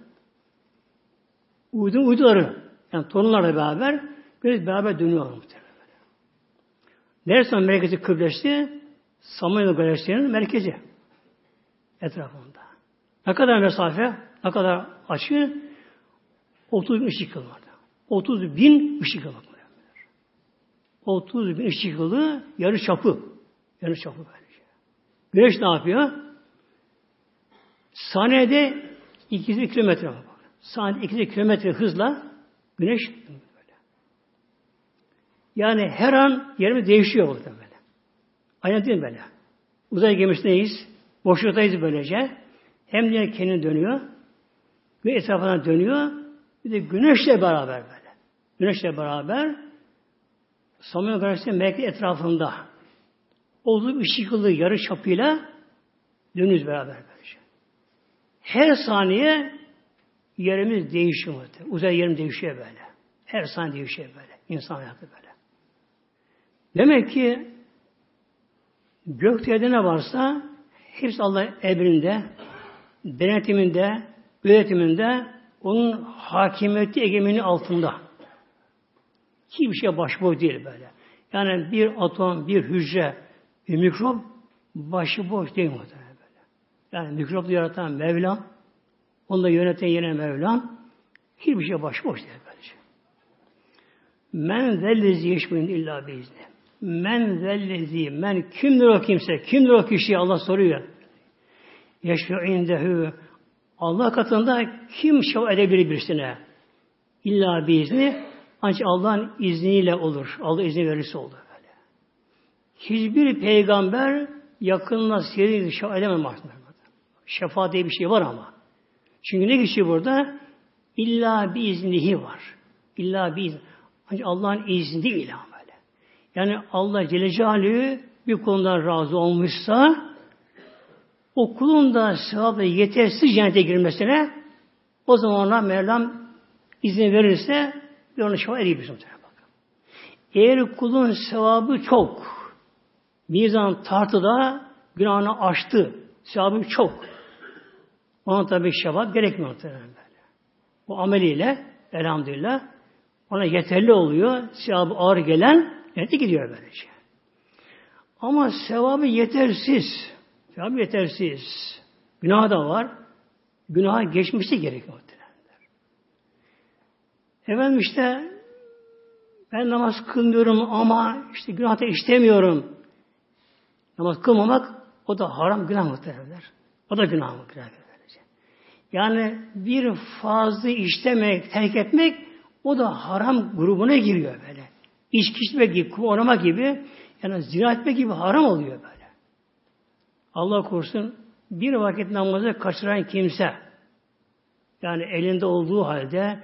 Uydu uyduları. Yani torunlarla beraber güneş beraber dönüyor muhtemelen. Neresi merkezi kıblesi? Samanyolu galaksisinin merkezi. Etrafında. Ne kadar mesafe? Ne kadar açı? 30 bin ışık yılı vardı. 30 bin ışık yılı. 30 bin ışık yılı yarı çapı. Yarı çapı böylece. Güneş ne yapıyor? Saniyede 200 kilometre var. Saniyede 200 kilometre hızla güneş böyle. Yani her an yerimiz değişiyor burada böyle. Aynen değil böyle. Uzay gemisindeyiz. Boşluktayız böylece. Hem de kendini dönüyor. Ve etrafına dönüyor. Bir de güneşle beraber böyle. Güneşle beraber Samanyolu Galaksisi merkez etrafında olduğu ışık yılı yarı çapıyla dönüyoruz beraber böylece. Her saniye yerimiz değişiyor. Uzay yerim değişiyor böyle. Her saniye değişiyor böyle. İnsan hayatı böyle. Demek ki gökte ne varsa hepsi Allah emrinde, denetiminde, yönetiminde onun hakimiyeti egemeni altında. Hiçbir şey başıboş değil böyle. Yani bir atom, bir hücre, bir mikrop başıboş değil muhtemelen böyle. Yani mikroplu yaratan Mevlam, onu da yöneten yine Mevlam, hiçbir şey başıboş değil böylece. Men zellezi yeşmeyin illa biizni. Men zellezi, men kimdir o kimse, kimdir o kişi Allah soruyor. Yeşme'u indehu. Allah katında kim şov edebilir birisine? İlla biizni, ancak Allah'ın izniyle olur. Allah izni verirse olur böyle. Hiçbir peygamber yakınına seyirci şefaat edemem aslında. Şefaat diye bir şey var ama. Çünkü ne geçiyor burada? İlla bir iznihi var. İlla bir izni. Ancak Allah'ın izni değil ama. Yani Allah Celle Celaluhu bir konuda razı olmuşsa o kulun da sevabı yetersiz cennete girmesine o zaman ona Mevlam izin verirse bir onu şefaat edebilirsin. Eğer kulun sevabı çok, mizan tartıda günahını aştı, sevabı çok. Ona tabi şefaat gerekmiyor. Bu ameliyle elhamdülillah ona yeterli oluyor. Sevabı ağır gelen yönete gidiyor böylece. Ama sevabı yetersiz. Sevabı yetersiz. Günah da var. Günaha geçmişte gerekiyor. Efendim işte ben namaz kılmıyorum ama işte günah da işlemiyorum. Namaz kılmamak o da haram günah muhtemelenler. O da günah muhtemelenler. Yani bir fazla işlemek, terk etmek o da haram grubuna giriyor böyle. İçki içme gibi, kumar gibi yani zina etme gibi haram oluyor böyle. Allah korusun bir vakit namazı kaçıran kimse yani elinde olduğu halde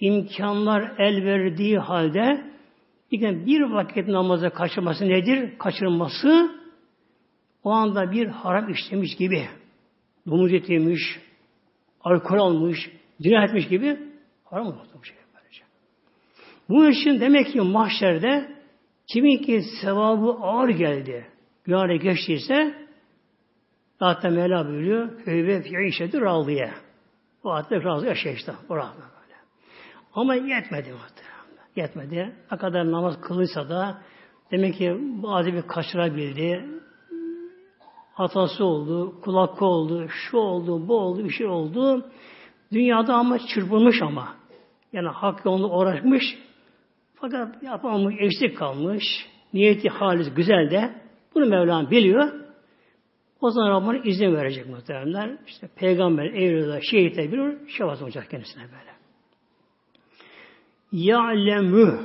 imkanlar el verdiği halde bir vakit namazı kaçırması nedir? Kaçırılması o anda bir haram işlemiş gibi. Domuz eti yemiş, alkol almış, etmiş gibi haram olmuş bu şey. Bu için demek ki mahşerde kimin ki sevabı ağır geldi, günahına geçtiyse zaten Mevla buyuruyor ve fi işedir razıya. O hatta razı yaşa işte. O razı böyle. Ama yetmedi muhtemelen. Yetmedi. Ne kadar namaz kılıysa da demek ki bazı bir kaçırabildi. Hatası oldu, kulak oldu, şu oldu, bu oldu, bir şey oldu. Dünyada ama çırpılmış ama. Yani hak yolunda uğraşmış. Fakat yapamamış, eksik kalmış. Niyeti halis güzel de. Bunu Mevlam biliyor. O zaman Rabbim izin verecek muhteremler. İşte peygamber, evliler, şehitler bir şefat olacak kendisine böyle. Ya'lemü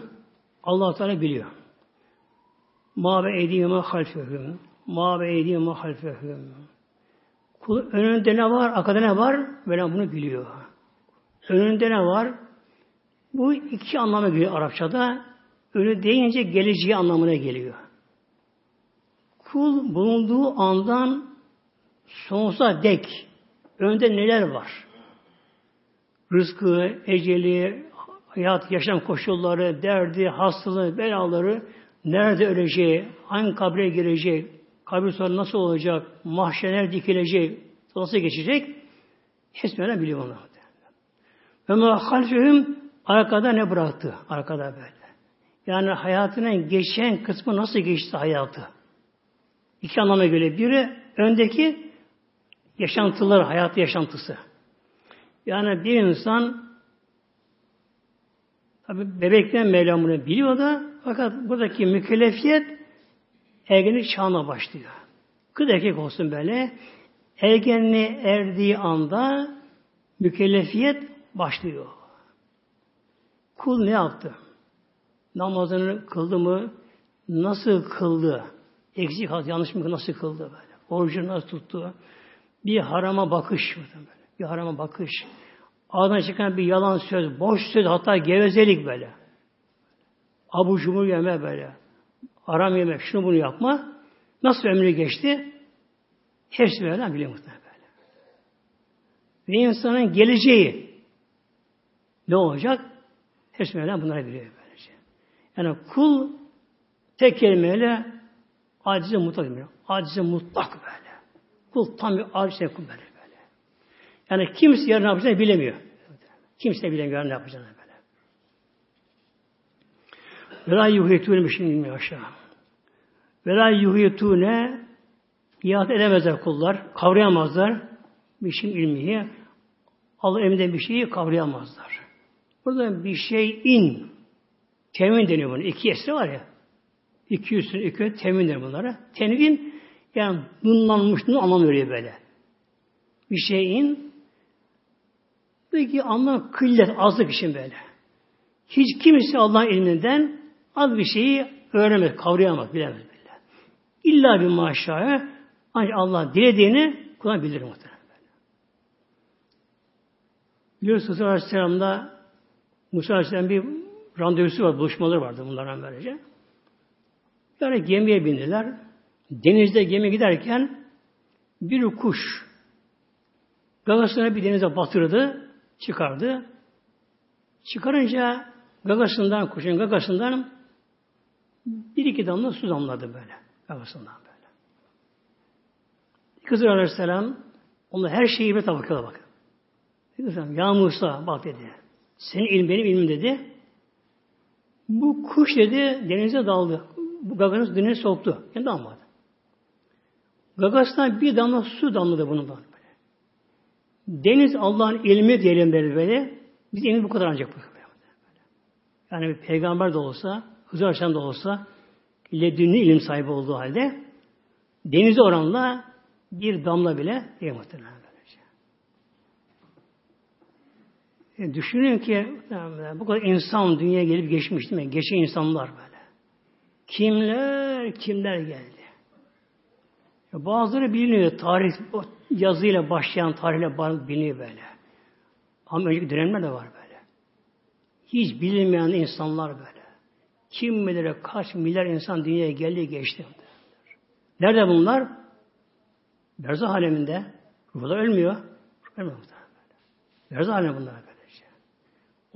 Allah Teala biliyor. Ma be eydiyeme halfehüm. Ma eydiyeme halfehüm. Kul önünde ne var, arkada ne var? Böyle bunu biliyor. Önünde ne var? Bu iki anlama geliyor Arapçada. Önü deyince geleceği anlamına geliyor. Kul bulunduğu andan sonsuza dek önde neler var? Rızkı, eceli, hayat, yaşam koşulları, derdi, hastalığı, belaları, nerede öleceği, hangi kabre girecek, kabir sonra nasıl olacak, mahşeler dikilecek, nasıl geçecek, hepsini biliyor onlar. Ve ma arkada ne bıraktı? Arkada böyle. Yani hayatının geçen kısmı nasıl geçti hayatı? İki anlama göre. Biri öndeki yaşantılar, hayat yaşantısı. Yani bir insan tabi bebekten Mevlam biliyor da fakat buradaki mükellefiyet ergenlik çağına başlıyor. Kız erkek olsun böyle ergenliğe erdiği anda mükellefiyet başlıyor. Kul ne yaptı? Namazını kıldı mı? Nasıl kıldı? Eksik hat, yanlış mı nasıl kıldı böyle? Orucu nasıl tuttu? Bir harama bakış. Böyle. Bir harama bakış. Ağzına çıkan bir yalan söz, boş söz, hatta gevezelik böyle. Abu cumur yeme böyle. Aram yeme, şunu bunu yapma. Nasıl ömrü geçti? Hepsi böyle biliyor muhtemelen böyle. Ve insanın geleceği ne olacak? Hepsi böyle bunları biliyor böylece. Yani kul tek kelimeyle acize mutlak demiyor. Acize mutlak böyle. Kul tam bir acize kul böyle. böyle. Yani kimse yarın ne yapacağını bilemiyor. Kimse bilemiyor yarın ne yapacağını böyle. Ve la yuhitûne mişin ilmi aşağı. Ve la yuhitûne ihat edemezler kullar. Kavrayamazlar. Mişin ilmiyi. Allah emrinde bir şeyi kavrayamazlar. Burada bir şey in. Temin deniyor bunu. İki esri var ya. İki üstün iki temin deniyor bunlara. Tenvin yani nunlanmış nun anlam veriyor böyle. Bir şeyin peki anlam kıllet, azlık için böyle. Hiç kimse Allah'ın ilminden az bir şeyi öğrenemez, kavrayamaz, bilemez böyle. İlla bir maşaya ancak Allah dilediğini kullanabilir muhtemelen. Biliyorsunuz Aleyhisselam'da Musa Aleyhisselam bir randevusu var, buluşmaları vardı bunlardan böylece. Yani gemiye bindiler. Denizde gemi giderken bir kuş gagasını bir denize batırdı, çıkardı. Çıkarınca gagasından, kuşun gagasından bir iki damla su damladı böyle. Gagasından böyle. Kızır Aleyhisselam onlar her şeyi ibret bakıyorlar bakın. Dedi, ya Musa bak dedi. Senin ilmin benim ilmim dedi. Bu kuş dedi denize daldı. Bu gaganız denize soktu. Yani dalmadı. Gagasından bir damla su damladı bunun böyle. Deniz Allah'ın ilmi diyelim böyle böyle. Biz ilmi bu kadar ancak bu. Yani bir peygamber de olsa, Hızır Aleyhisselam da olsa, ledünlü ilim sahibi olduğu halde denize oranla bir damla bile diye muhtemelen. E, düşünün ki bu kadar insan dünyaya gelip geçmiş değil mi? Geçen insanlar böyle. Kimler, kimler geldi. E, bazıları biliniyor. Tarih yazıyla başlayan tarihle biliniyor böyle. Ama önceki dönemler de var böyle. Hiç bilinmeyen insanlar böyle. kim bilir kaç milyar insan dünyaya geldi geçti. Nerede bunlar? Berzah aleminde. Ruhlar ölmüyor. Ölmüyor muhtemelen. Berzah aleminde bunlar.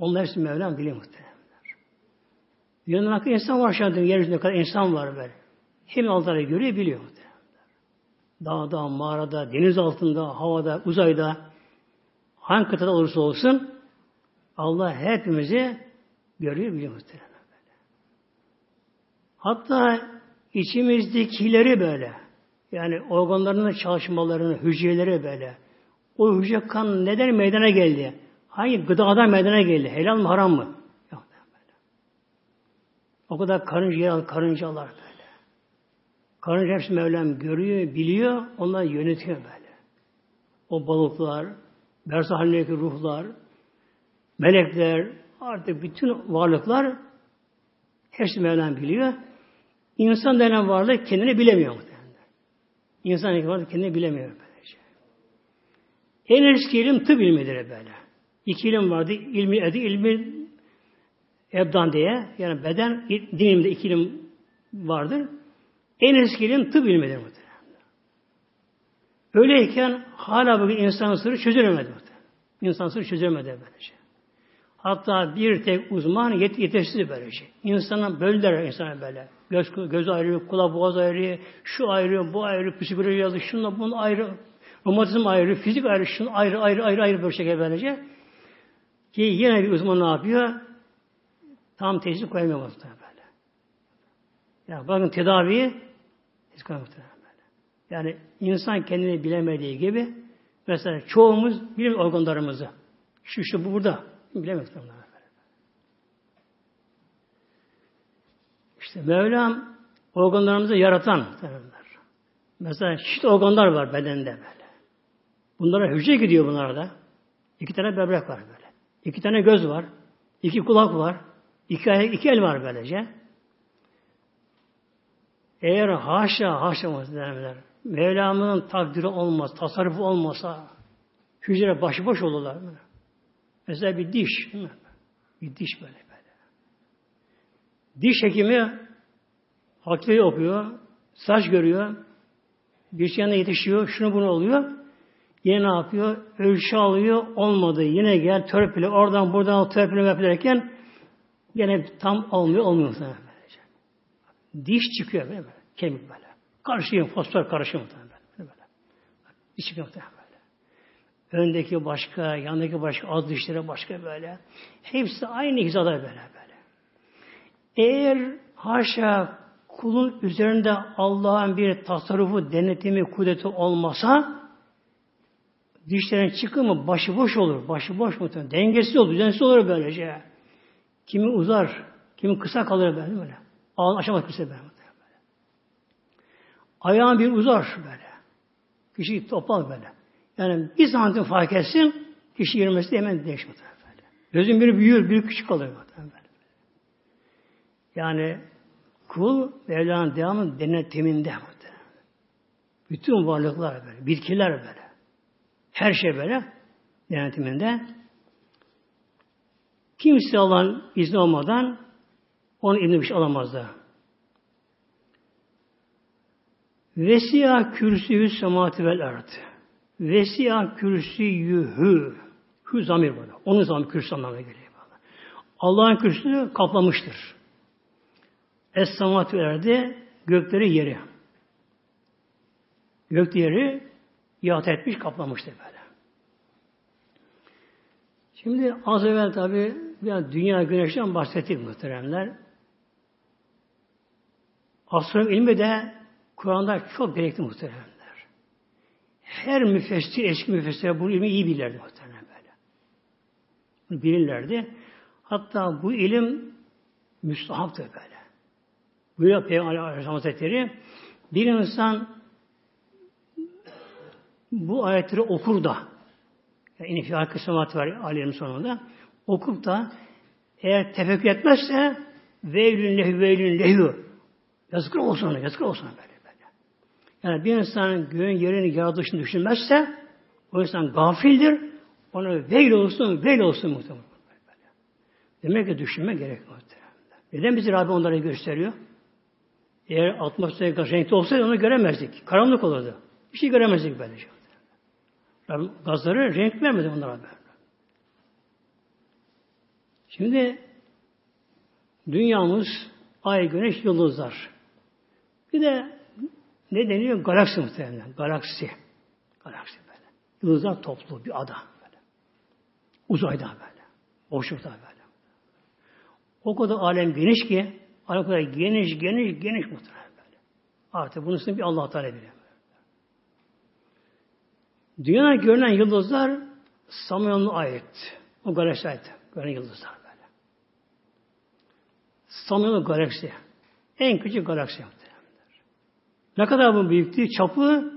Onlar hepsi Mevlam biliyor muhtemelen. Dünyanın hakkı insan var şu anda. Yeryüzünde kadar insan var böyle. Hem altları görüyor, biliyor muhtemelen. Dağda, mağarada, deniz altında, havada, uzayda, hangi kıtada olursa olsun Allah hepimizi görüyor, biliyor muhtemelen. Hatta içimizdekileri böyle, yani organlarının çalışmalarını, hücreleri böyle, o hücre kan neden meydana geldi? Hangi gıdadan meydana geldi? Helal mı haram mı? Yok böyle. O kadar karınca, karıncalar böyle. Karınca hepsi Mevlam görüyor, biliyor, onlar yönetiyor böyle. O balıklar, berzah halindeki ruhlar, melekler, artık bütün varlıklar hepsi Mevlam biliyor. İnsan denen varlık kendini bilemiyor muhtemelen. İnsan denen varlık kendini bilemiyor böylece. En eski ilim tıp ilmidir böyle. İki ilim vardı. İlmi edi, ilmi ebdan diye. Yani beden, din iki ilim vardır. En eski ilim tıp ilmidir. Öyleyken hala bugün insan sırrı çözülemedi. İnsan sırrı çözülemedi böylece. Hatta bir tek uzman yet yetersiz böylece. İnsana böldüler insana böyle. Göz, göz ayrı, kulak boğaz ayrı, şu ayrı, bu ayrı, psikoloji yazı, şunla bunun ayrı, romatizm ayrı, fizik ayrı, şunu ayrı, ayrı, ayrı, ayrı böyle şekilde böylece. Ki yine bir uzman ne yapıyor? Tam teşhis koyamıyor muhtemelen böyle. Ya bakın tedaviyi teşhis koyamıyor böyle. Yani insan kendini bilemediği gibi mesela çoğumuz bilim organlarımızı şu şu bu burada bilemiyoruz bunları. İşte Mevlam organlarımızı yaratan. Mesela çeşitli organlar var bedende böyle. Bunlara hücre gidiyor bunlarda. İki tane böbrek var böyle. İki tane göz var. iki kulak var. iki, iki el var böylece. Eğer haşa haşa muhtemelenler Mevlam'ın takdiri olmaz, tasarrufu olmasa hücre başıboş olurlar. Mesela bir diş. Bir diş böyle böyle. Diş hekimi hakleri okuyor, saç görüyor, bir yanına yetişiyor, şunu bunu oluyor. Yine ne yapıyor? Ölçü alıyor, olmadı. Yine gel törpüle, oradan buradan törpüle yapılırken yine tam olmuyor, olmuyor. Diş çıkıyor böyle, böyle. Kemik böyle. Karışıyor, fosfor karışıyor böyle. Diş çıkıyor böyle. Öndeki başka, yanındaki başka, az dişleri başka böyle. Hepsi aynı hizada böyle böyle. Eğer haşa kulun üzerinde Allah'ın bir tasarrufu, denetimi, kudreti olmasa dişlerin çıkımı başıboş olur. Başıboş mu? Dengesiz olur, düzensiz olur böylece. Kimi uzar, kimi kısa kalır böyle böyle. Ağın aşamaz kimse böyle. Ayağın bir uzar böyle. Kişi toplar böyle. Yani bir santim fark etsin, kişi yürümesi de hemen değişmez böyle. Gözün biri büyür, biri küçük kalır böyle. Yani kul Mevla'nın devamı denetiminde. Bütün varlıklar böyle, bitkiler böyle. Her şey böyle denetiminde. Kimse Allah'ın izni olmadan onu izni bir şey alamazdı. Vesiya kürsüyü semati vel ard. Vesiya kürsüyühü. Hü zamir burada. Onun zamir kürsü anlamına geliyor. Allah'ın kürsüsü kaplamıştır. Es-samat verdi gökleri yeri. Gök yeri yat etmiş, kaplamıştı böyle. Şimdi az evvel tabi biraz dünya güneşten bahsettik muhteremler. Astronom ilmi de Kur'an'da çok gerekli muhteremler. Her müfessir, eski müfessir bu ilmi iyi bilirlerdi muhterem böyle. Bilirlerdi. Hatta bu ilim müstahaptır böyle. Buyuruyor Peygamber Aleyhisselam Hazretleri bir insan bu ayetleri okur da yani infial kısmat var aliyenin sonunda okup da eğer tefekkür etmezse veylün lehü veylün lehü yazıklar olsun ona, yazıklar olsun böyle, böyle. Yani bir insanın göğün yerini yaratılışını düşünmezse o insan gafildir. Ona veil olsun, veil olsun muhtemelen. Demek ki düşünme gerek muhtemelen. Neden bizi Rabbim onları gösteriyor? Eğer atmosfer renkli olsaydı onu göremezdik. Karanlık olurdu. Bir şey göremezdik böylece. Rabbim gazları renk vermedi onlara böyle. Şimdi dünyamız ay, güneş, yıldızlar. Bir de ne deniyor? Galaksi muhtemelen. Galaksi. Galaksi böyle. Yıldızlar toplu bir ada böyle. Uzayda böyle. Boşlukta böyle. O kadar alem geniş ki o kadar geniş, geniş, geniş muhtemelen böyle. Artık bunun bir Allah Teala bilir. Dünyada görünen yıldızlar Samanyolu'na ait. O galaksi ait. Görünen yıldızlar böyle. Samanyolu galaksi. En küçük galaksi yaptı. Ne kadar bu büyüklüğü? Çapı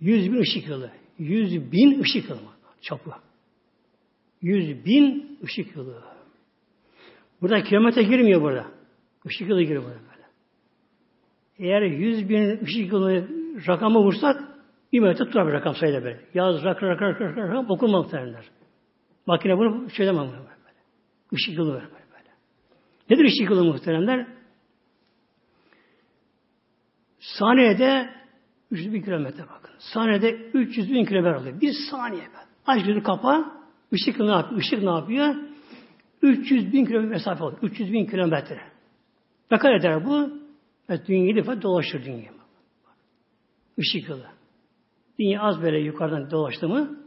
100 bin ışık yılı. 100 bin ışık yılı çapı. 100 bin ışık yılı. Burada kilometre girmiyor burada. Işık yılı giriyor burada böyle. Eğer 100 bin ışık yılı rakamı vursak bir metre tutar bir rakam sayıda böyle. Yaz rak rak rak rak rak, okunmaz derler. Makine bunu çözemem böyle. Işık yılı böyle. böyle. Nedir ışık yılı muhteremler? Saniyede 300 bin kilometre bakın. Saniyede 300 bin kilometre alıyor. Bir saniye. Aç gözünü kapa. Işık ne yapıyor? Işık ne yapıyor? 300 bin kilometre mesafe olur. 300 bin kilometre. Ne kadar eder bu? Evet, dünyayı defa dolaşır dünya. Işık yılı. Dünya az böyle yukarıdan dolaştı mı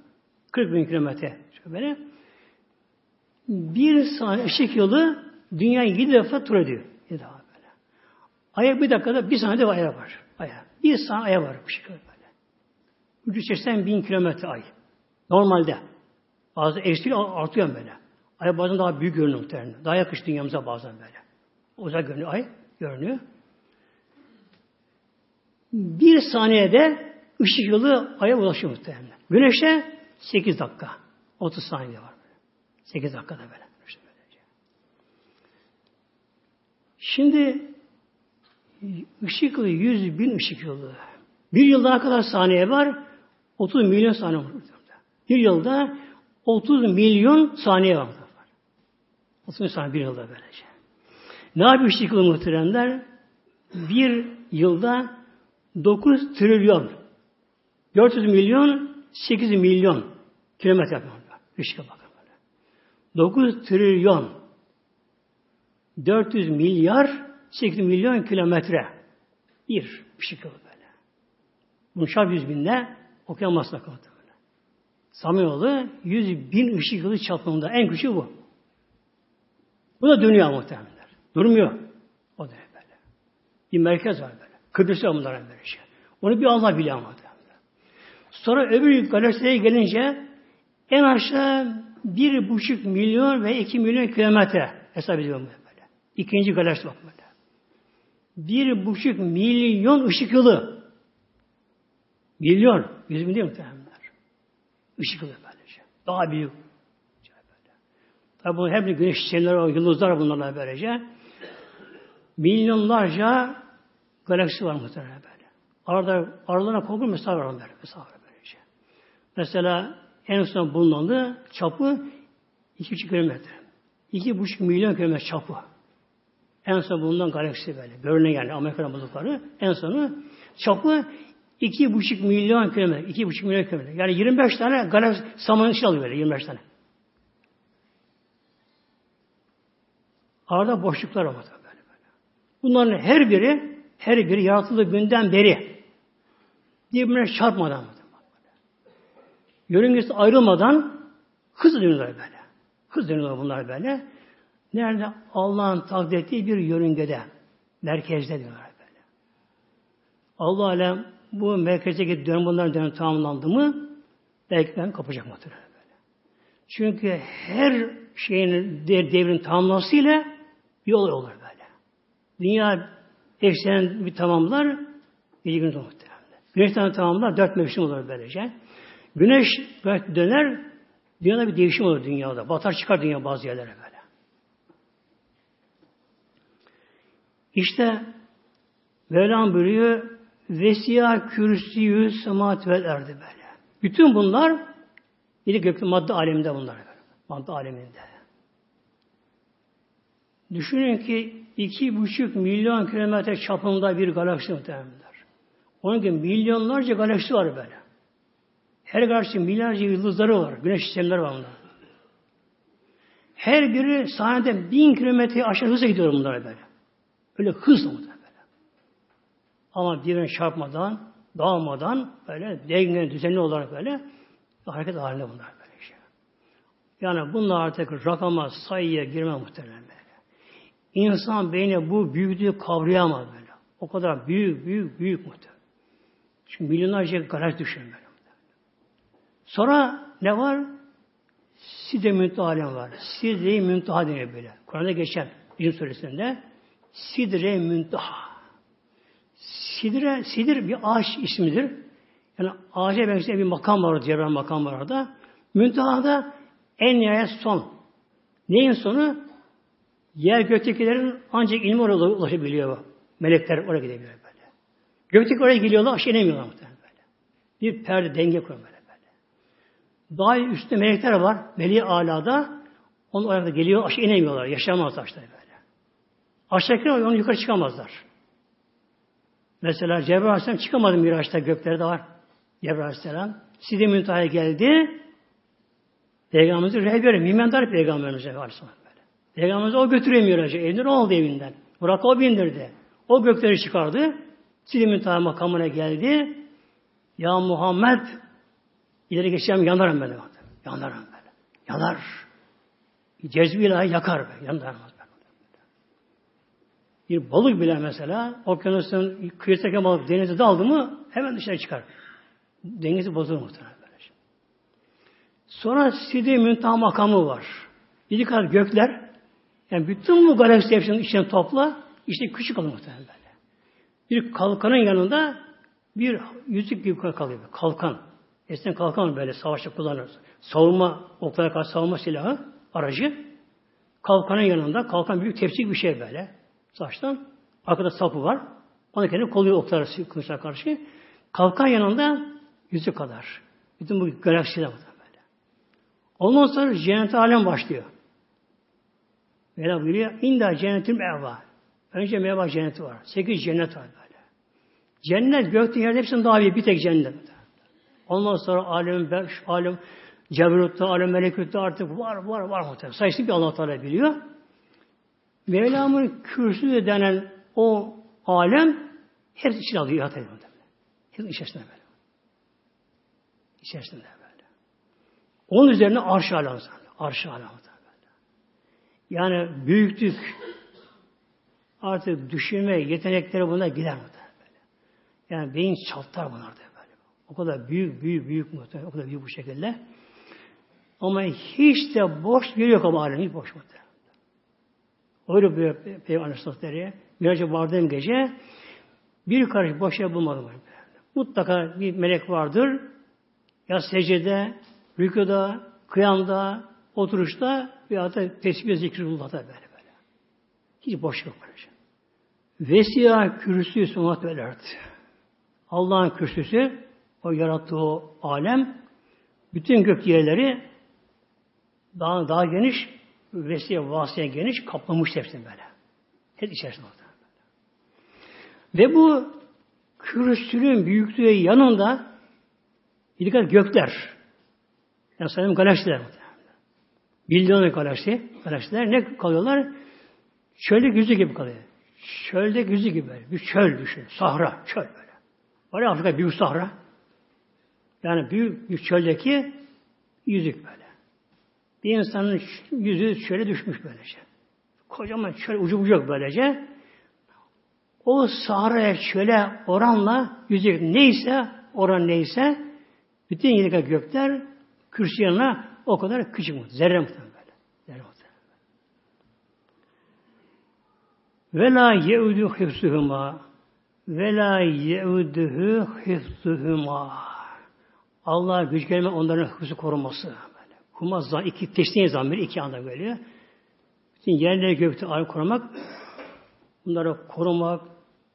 40 bin kilometre böyle. Bir saniye ışık yılı dünyayı 7 defa tur ediyor. Yedi defa böyle. Aya bir dakikada bir saniyede aya var. Aya. Bir saniye aya var. Işık yılı böyle. 380 bin kilometre ay. Normalde. Bazı eşliği artıyor böyle. Ay bazen daha büyük görünüyor muhtemelen. Daha yakış dünyamıza bazen böyle. Uzak görünüyor ay. Görünüyor. Bir saniyede ışık yılı aya ulaşıyor muhtemelen. Güneşe 8 dakika. 30 saniye var. 8 dakikada böyle. Şimdi ışık yılı 100 bin ışık yılı. Bir yılda kadar saniye var? 30 milyon saniye var. Bir yılda 30 milyon saniye var. 30 saniye bir yılda böylece. Ne yapıyor ışık yılı muhteremler? Bir yılda 9 trilyon 400 milyon 8 milyon kilometre yapıyor. Işığa bakın böyle. 9 trilyon 400 milyar 8 milyon kilometre bir ışık yılı böyle. Bunun çarp 100 binle okuyamazsın akıllı böyle. Samanyolu 100 bin ışık yılı çapında en küçüğü bu. Bu da dönüyor muhtemelen. Durmuyor. O da böyle. Bir merkez var böyle. Kıbrıs'ta bunların böyle şey. Onu bir Allah biliyor. Sonra öbür galaksiye gelince en aşağı bir buçuk milyon ve iki milyon kilometre hesap ediyorum böyle. İkinci galaksi bak böyle. Bir buçuk milyon ışık yılı. Milyon. Yüz milyon muhtemelenler. Işık yılı böylece. Daha büyük. Tabi bu hep güneş sistemleri, o yıldızlar bunlarla böylece. Milyonlarca galaksi var muhtemelen böyle. Arada, aralarına korkunç mesafe var böyle. Mesafe. Mesela en son bulunanı çapı 2,5 kilometre. 2,5 milyon kilometre çapı. En son bulunan galaksi böyle. Görünen yani Amerika'dan buldukları. En sonu çapı 2,5 milyon kilometre. 2,5 milyon kilometre. Yani 25 tane galaksi saman içine alıyor böyle 25 tane. Arada boşluklar var böyle böyle. Bunların her biri her biri yaratıldığı günden beri birbirine çarpmadan yörüngesi ayrılmadan hız dönüyorlar böyle. Hız dönüyorlar bunlar böyle. Nerede? Allah'ın takdir ettiği bir yörüngede. Merkezde diyorlar böyle. Allah alem bu merkezdeki dönem bunların dönemi tamamlandı mı belki ben kapacak muhtemelen böyle. Çünkü her şeyin devrin tamamlamasıyla bir olay olur böyle. Dünya eksenen bir tamamlar gece gündüz muhtemelen. Güneşten tamamlar dört mevsim olur böylece. Güneş döner dünyada bir değişim olur dünyada. Batar çıkar dünya bazı yerlere böyle. İşte Mevlam buyuruyor Vesiya kürsüyü semat vel erdi böyle. Bütün bunlar bir gökte madde aleminde bunlar. Madde aleminde. Düşünün ki iki buçuk milyon kilometre çapında bir galaksi muhtemelenler. Onun gibi milyonlarca galaksi var böyle. Her galaksi milyarca yıldızları var. Güneş sistemleri var bunlar. Her biri saniyede bin kilometre aşağı hızla gidiyor bunlar böyle. Böyle hızla böyle. Ama birbirine çarpmadan, dağılmadan böyle dengeli, düzenli olarak böyle hareket halinde bunlar böyle şey. Yani bunlar artık rakama, sayıya girme muhtemelen böyle. İnsan beyni bu büyüklüğü kavrayamaz böyle. O kadar büyük, büyük, büyük muhtemelen. Çünkü milyonlarca galaksi düşün böyle. Sonra ne var? Sidre Müntaha var. Sidre Müntaha deniyor böyle. Kur'an'da geçen bizim suresinde Sidre Müntaha. Sidre, Sidir bir ağaç ismidir. Yani ağaca benzeyen bir makam var, diğer makam var orada. Münteha'da en nihayet son. Neyin sonu? Yer göktekilerin ancak ilmi oraya ulaşabiliyor. Melekler oraya gidebiliyor böyle. Gökteki oraya geliyorlar, aşağı inemiyorlar muhtemelen böyle. Bir perde denge kuruyor böyle. Daha üstte melekler var. Veli alada. Onun oraya geliyor, aşağı inemiyorlar. Yaşamazlar işte böyle. Aşağıdakiler onu yukarı çıkamazlar. Mesela Cebrail Aleyhisselam çıkamadı Miraç'ta göklerde var. Cebrail Aleyhisselam. Side Müntaha'ya geldi. Peygamberimiz rehberi, mimendar peygamberimiz Aleyhisselam. Böyle. Peygamberimiz o götürüyor Miraç'a. Evinde ne oldu evinden? Burak o bindirdi. O gökleri çıkardı. Side Müntaha makamına geldi. Ya Muhammed ileri geçeceğim yanarım ben. Yanarım ben. Yanar. Cezbi ilahi yakar ben. Yanarım bir balık bile mesela okyanusun kıyısındaki balık denize daldı mı hemen dışarı çıkar. Dengesi bozulur muhtemelen. Böyle. Sonra Sidi Müntaha makamı var. Bir kadar gökler yani bütün bu galaksi hepsinin içine topla işte küçük kalır muhtemelen böyle. Bir kalkanın yanında bir yüzük gibi kalıyor. Kalkan. Eskiden kalkan böyle savaşta kullanırız. Savunma, oklara karşı savunma silahı, aracı. Kalkanın yanında, kalkan büyük tepsi bir şey böyle. Saçtan. Arkada sapı var. Ona kendi koluyor oklar kılıçlar karşı. Kalkan yanında yüzü kadar. Bütün bu galaksiler var böyle. Ondan sonra cennet alem başlıyor. Mevla buyuruyor. İnda cennetim meva. Önce meva cenneti var. Sekiz cennet var böyle. Cennet gökte yerde hepsinin daha bir, bir tek cennet. Ondan sonra alem, beş, alem, Cebrut'ta, alem, melekut'ta artık var, var, var muhtemelen. Sayısını bir Allah Teala biliyor. Mevlam'ın kürsü denen o alem her için alıyor, ediyor. Hepsi içerisinde böyle. İçerisinde böyle. Onun üzerine arş alamı Arş alamı. Yani büyüklük artık düşünme yetenekleri buna gider mi. Yani beyin çatlar bunlar da. O kadar büyük, büyük, büyük muhtemelen. O kadar büyük bu şekilde. Ama hiç de boş bir yok ama alem. Hiç boş muhtemelen. Öyle bir Peygamber Aleyhisselatü'ye Miraç'a vardığım gece bir karış boş yer bulmadım. Mutlaka bir melek vardır. Ya secde, rükuda, kıyamda, oturuşta veya da tesbih zikrullah'ta böyle böyle. Hiç boş yok böyle. Vesiya kürsü sunat velerdi. Allah'ın kürsüsü, o yarattığı o alem, bütün gök yerleri daha, daha geniş, vesiye vasıya geniş kaplamış hepsini böyle. Hep içerisinde oldu. Ve bu kürsünün büyüklüğü yanında bir dikkat gökler. Yani sayın galaksiler. Milyonlu galaksi, galaksiler ne kalıyorlar? Çölde yüzü gibi kalıyor. Çölde yüzü gibi böyle. Bir çöl düşün. Sahra, çöl böyle. Var ya Afrika büyük sahra. Yani büyük bir çöldeki yüzük böyle. Bir insanın yüzü şöyle düşmüş böylece. Kocaman şöyle ucu yok böylece. O Sahra'ya şöyle oranla yüzü neyse oran neyse bütün yedi gökler kürsü yanına o kadar küçük mü? Zerre muhtemelen böyle. Zerre muhtemelen. Ve la yeudu hifsuhuma ve la yeuduhu hifsuhuma Allah güç gelme onların hıfzı koruması. Kuma zan, iki teşniye zamir, iki anda böyle. Bütün yerleri gökte ayı korumak, bunları korumak,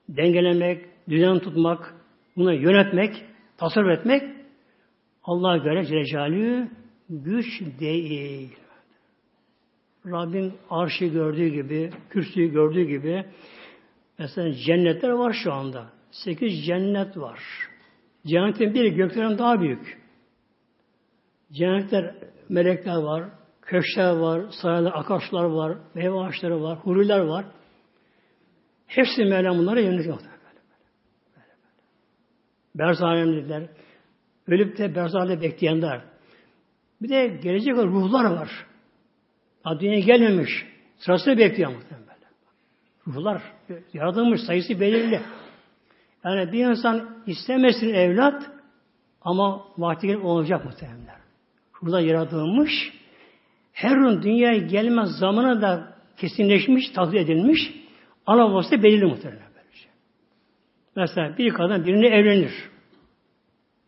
dengelemek, düzen tutmak, bunu yönetmek, tasarruf etmek Allah'a göre Celle güç değil. Rabbin arşı gördüğü gibi, kürsüyü gördüğü gibi mesela cennetler var şu anda. Sekiz cennet var. Cennetin biri göklerin daha büyük. Cennetler melekler var, köşkler var, saraylar, akarsular var, meyve ağaçları var, huriler var. Hepsi Mevlam bunlara yönetiyor. Berzanemliler, ölüp de berzahane bekleyenler. Bir de gelecek olan ruhlar var. Daha gelmemiş. Sırasını bekliyor muhtemelen. Ruhlar yaratılmış sayısı belirli. Yani bir insan istemesin evlat ama vakti olacak muhtemelen. Ruhlar yaratılmış. Her ruhun dünyaya gelme zamanı da kesinleşmiş, takdir edilmiş. Ana babası da belirli muhtemelen. Böylece. Mesela bir kadın birine evlenir.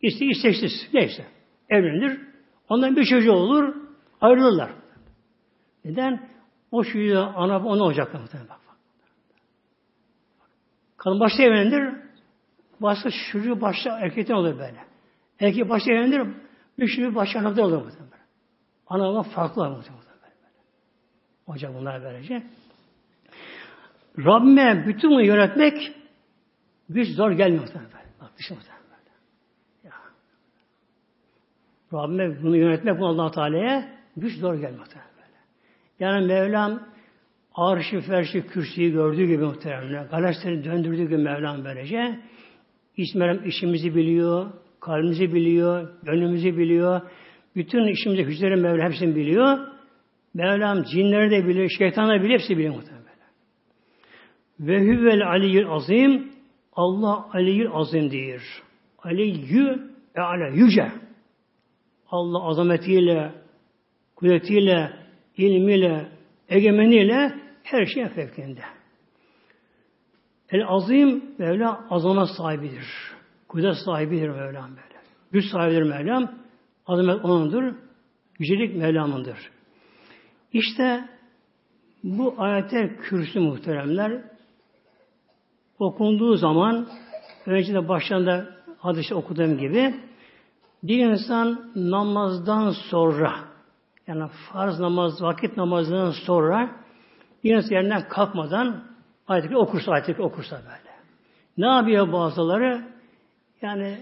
İste isteksiz. Neyse. Evlenir. Ondan bir çocuğu olur. Ayrılırlar. Neden? O çocuğu ana ona olacaklar muhtemelen. Kadın başta evlenir. Başka çocuğu başta erkekten olur böyle. Erkek başta evlenir. Bir çocuğu başta anakta olur muhtemelen. Ana baba farklı olur. Hocam bunlar böylece. Rabbime bütün bunu yönetmek güç zor gelmiyor. Bak düşün muhtemelen. Ya. Rabbime bunu yönetmek bu allah Teala'ya güç zor gelmiyor. Yani Mevlam arşı, ferşi, kürsüyü gördüğü gibi muhtemelen. Galaksileri döndürdüğü gibi Mevlam böylece. İsmerem işimizi biliyor, kalbimizi biliyor, gönlümüzü biliyor. Bütün işimizi, hücreleri Mevlam hepsini biliyor. Mevlam cinleri de biliyor, şeytanları biliyor, hepsi biliyor muhtemelen. Ve hüvel aliyyül azim Allah aliyyül azimdir. Aliyyü e ala yüce. Allah azametiyle, kudretiyle, ilmiyle, egemeniyle her şeyin fevkinde. El azim Mevla azamet sahibidir. Kudret sahibidir Mevlam böyle. Güç sahibidir Mevlam. Azamet onundur. Yücelik Mevlam'ındır. İşte bu ayetler kürsü muhteremler okunduğu zaman önce de başlarında hadiste okuduğum gibi bir insan namazdan sonra yani farz namaz, vakit namazından sonra bir insan yerinden kalkmadan ayet okursa, ayet okursa böyle. Ne yapıyor bazıları? Yani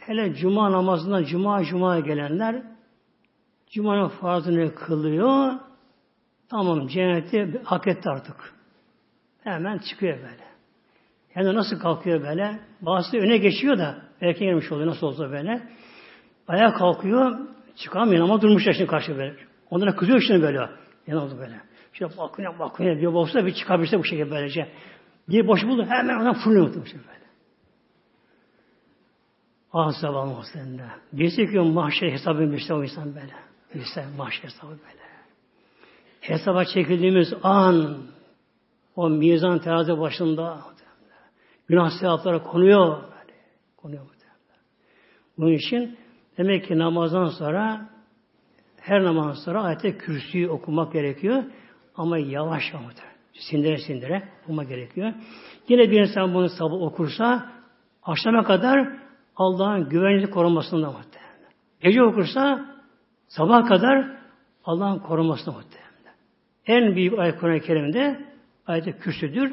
hele cuma namazından cuma cuma gelenler cumanın farzını kılıyor. Tamam cenneti hak etti artık. Hemen çıkıyor böyle. Yani nasıl kalkıyor böyle? Bazısı öne geçiyor da erken gelmiş oluyor nasıl olsa böyle. Ayağa kalkıyor, çıkamıyor ama durmuş şimdi karşı böyle. Onlara kızıyor şimdi böyle. Oldu böyle? İşte bakıyor, bakıyor diyor. Olsa bir çıkabilse bu şekilde böylece. Bir boş buldu hemen ona fırlıyor muhtemelen böyle. Ah sabah muhtemelen. Birisi ki mahşer hesabı işte o insan böyle. İşte mahşer hesabı böyle. Hesaba çekildiğimiz an o mizan terazi başında Günah sevaplara konuyor. Böyle. Konuyor muhtemelen. Bunun için demek ki namazdan sonra her namazdan sonra ayette kürsüyü okumak gerekiyor. Ama yavaş yavaş. Sindire sindire okumak gerekiyor. Yine bir insan bunu sabah okursa akşama kadar Allah'ın güvenliği korumasında muhtemelen. Gece okursa sabah kadar Allah'ın korumasında muhtemelen. En büyük ayet Kur'an-ı Kerim'de ayet kürsüdür.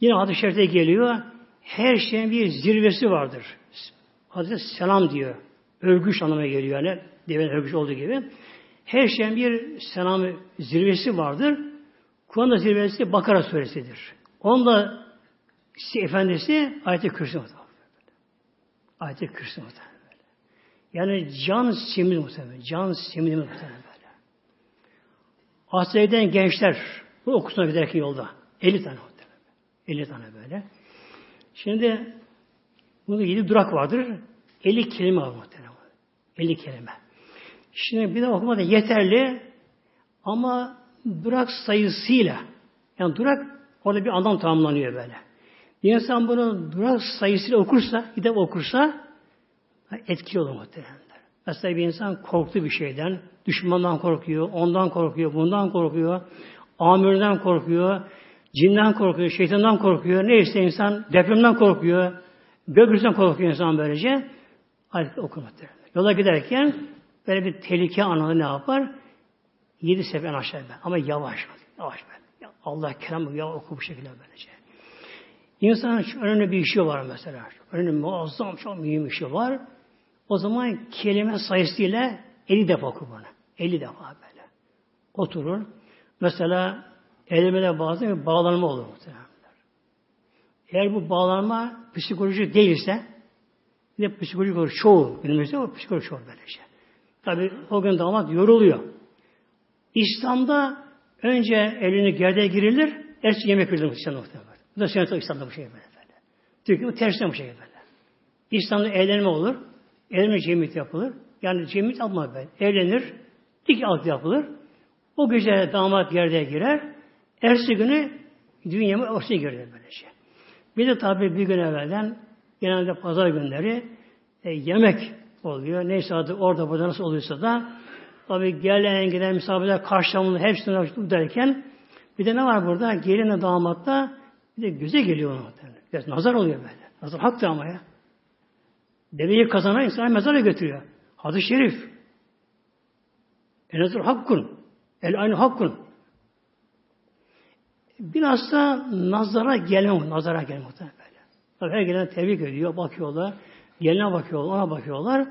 Yine hadis-i geliyor her şeyin bir zirvesi vardır. Hazreti selam diyor. Övgüç anlamına geliyor yani. Devenin övgüç olduğu gibi. Her şeyin bir selam zirvesi vardır. Kur'an'da zirvesi Bakara suresidir. Onda efendisi ayet-i kürsü Ayet-i kürsü. Yani can simidi muhtemelen. Can simidi muhtemelen böyle. Asya'dan gençler bu okusuna giderken yolda. 50 tane muhtemelen. 50 tane böyle. Şimdi burada yedi durak vardır. 50 kelime var muhtemelen. 50 kelime. Şimdi bir de okuma da yeterli ama durak sayısıyla yani durak orada bir anlam tamamlanıyor böyle. Bir insan bunu durak sayısıyla okursa, de okursa etkili olur muhtemelen. Mesela bir insan korktu bir şeyden, düşmandan korkuyor, ondan korkuyor, bundan korkuyor, amirden korkuyor, Cinden korkuyor, şeytandan korkuyor. Neyse insan depremden korkuyor. Gökyüzünden korkuyor insan böylece. Ayet okumaktır. Yola giderken böyle bir tehlike anında ne yapar? Yedi sefer en aşağı ben. Ama yavaş. Yavaş ben. Allah kelamı ya oku bu şekilde böylece. İnsanın çok önemli bir işi var mesela. Önemli, muazzam, çok mühim işi var. O zaman kelime sayısıyla 50 defa oku bunu. 50 defa böyle. Oturur. Mesela elimede bazen bir bağlanma olur muhtemelen. Eğer bu bağlanma psikolojik değilse bir de psikolojik olur. Çoğu günümüzde o psikolojik olur böylece. Tabi o gün damat yoruluyor. İslam'da önce elini gerdeye girilir, ertesi yemek verilir İslam'da muhtemelen. Bu da sünnet İslam'da bu şey böyle. Türkiye bu tersten bu şey böyle. İslam'da eğlenme olur. Eğlenme cemiyet yapılır. Yani cemiyet almaz böyle. Evlenir, dik alt yapılır. O gece damat gerdeye girer. Ertesi günü dünya mı ortaya girer böylece. Bir de tabi bir gün evvelden genelde pazar günleri e, yemek oluyor. Neyse adı orada burada nasıl oluyorsa da tabi gelen giden misafirler karşılamını hepsini derken bir de ne var burada? Gelinle damatta bir de göze geliyor ona. Biraz nazar oluyor böyle. Nazar haktı ama ya. Deveyi kazanan insan mezara götürüyor. Hadis-i şerif. En nazar hakkun. El aynı hakkun. Bilhassa nazara gelme, nazara gelme muhtemelen böyle. Tabii her gelen tebrik ediyor, bakıyorlar. Geline bakıyorlar, ona bakıyorlar.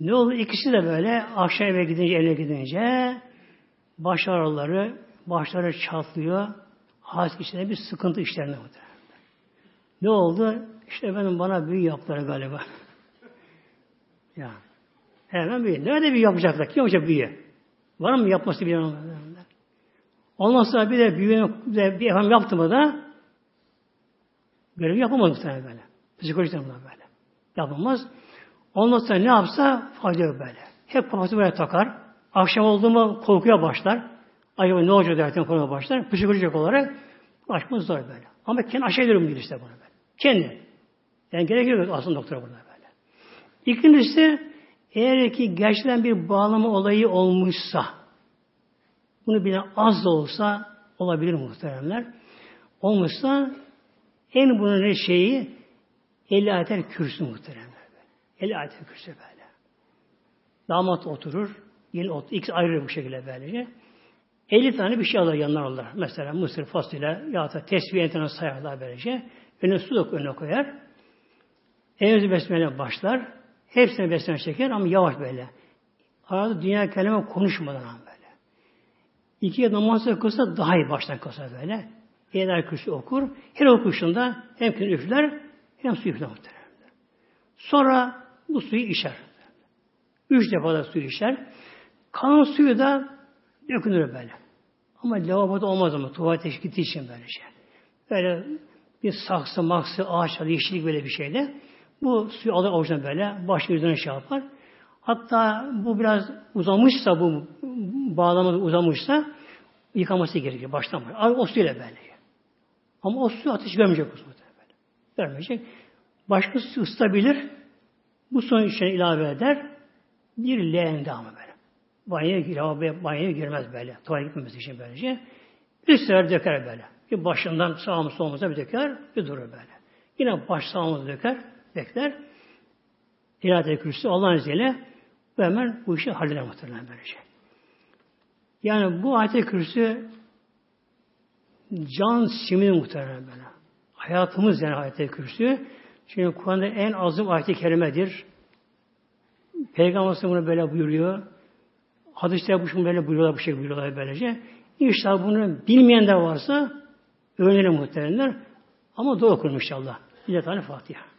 Ne oldu? İkisi de böyle akşam eve gidince, eve gidince baş ağrıları, başları çatlıyor. Has içinde bir sıkıntı işlerine muhtemelen. Ne oldu? İşte benim bana büyü yaptılar galiba. ya. Hemen büyü. Nerede büyü yapacaklar? Kim yapacak büyü? Var mı yapması bir Ondan sonra bir de büyüğünü bir efendim yaptı mı da görevi yapamadı muhtemelen böyle. Psikolojiden böyle. Yapılmaz. Ondan sonra ne yapsa fayda yok böyle. Hep kafası böyle takar. Akşam oldu mu korkuya başlar. Acaba ne olacak derken korkuya başlar. Psikolojik olarak başımız zor böyle. Ama kendi aşağı ediyorum işte bunu böyle. Kendi. Yani gerekiyor aslında doktora burada böyle. İkincisi eğer ki gerçekten bir bağlama olayı olmuşsa bunu bile az da olsa olabilir muhteremler. Olmuşsa en bunun ne şeyi 50 ayetel kürsü muhteremler. 50 ayetel kürsü böyle. Damat oturur. Yeni otur. İkisi ayrı bu şekilde böylece. 50 tane bir şey alır yanlar alır. Mesela mısır, fasulye ya da tesbih entene sayarlar böylece. Önüne su da önüne koyar. Evzi besmele başlar. Hepsine besmele çeker ama yavaş böyle. Arada dünya kelime konuşmadan ama böyle. İkiye namazı kılsa daha iyi baştan kılsa böyle. Eğer kürsü okur. Her okuşunda hem kül üfler hem su üfler muhtemelen. Sonra bu suyu içer. Üç defa da suyu içer. Kalan suyu da dökülür böyle. Ama lavaboda olmaz ama tuvalete gittiği için böyle şey. Böyle bir saksı, maksı, ağaç, yeşillik böyle bir şeyle bu suyu alır avucuna böyle başını üzerine şey yapar. Hatta bu biraz uzamışsa bu bağlama uzamışsa yıkaması gerekiyor baştan başa. O suyla böyle. Ama o su ateş görmeyecek o su böyle. Görmeyecek. Başka su ısıtabilir. Bu suyun içine ilave eder. Bir leğende ama böyle. Banyoya, gir, banyoya girmez böyle. Tuvalete gitmemesi için böylece. Bir sefer döker böyle. Bir başından sağımız solumuza bir döker, bir durur böyle. Yine baş sağımıza döker, bekler. İrade kürsü Allah'ın izniyle ve hemen bu işi halleder muhtemelen böylece. Yani bu ayet kürsü can simini muhtemelen böyle. Hayatımız yani ayet kürsü. Çünkü Kur'an'da en azım ayet-i kerimedir. Peygamber bunu böyle buyuruyor. Hadisler bu şunu böyle buyuruyorlar, bu şey buyuruyorlar böylece. İnşallah bunu bilmeyen de varsa öğrenelim muhtemelenler. Ama doğru okunur inşallah. Bir de tane Fatiha.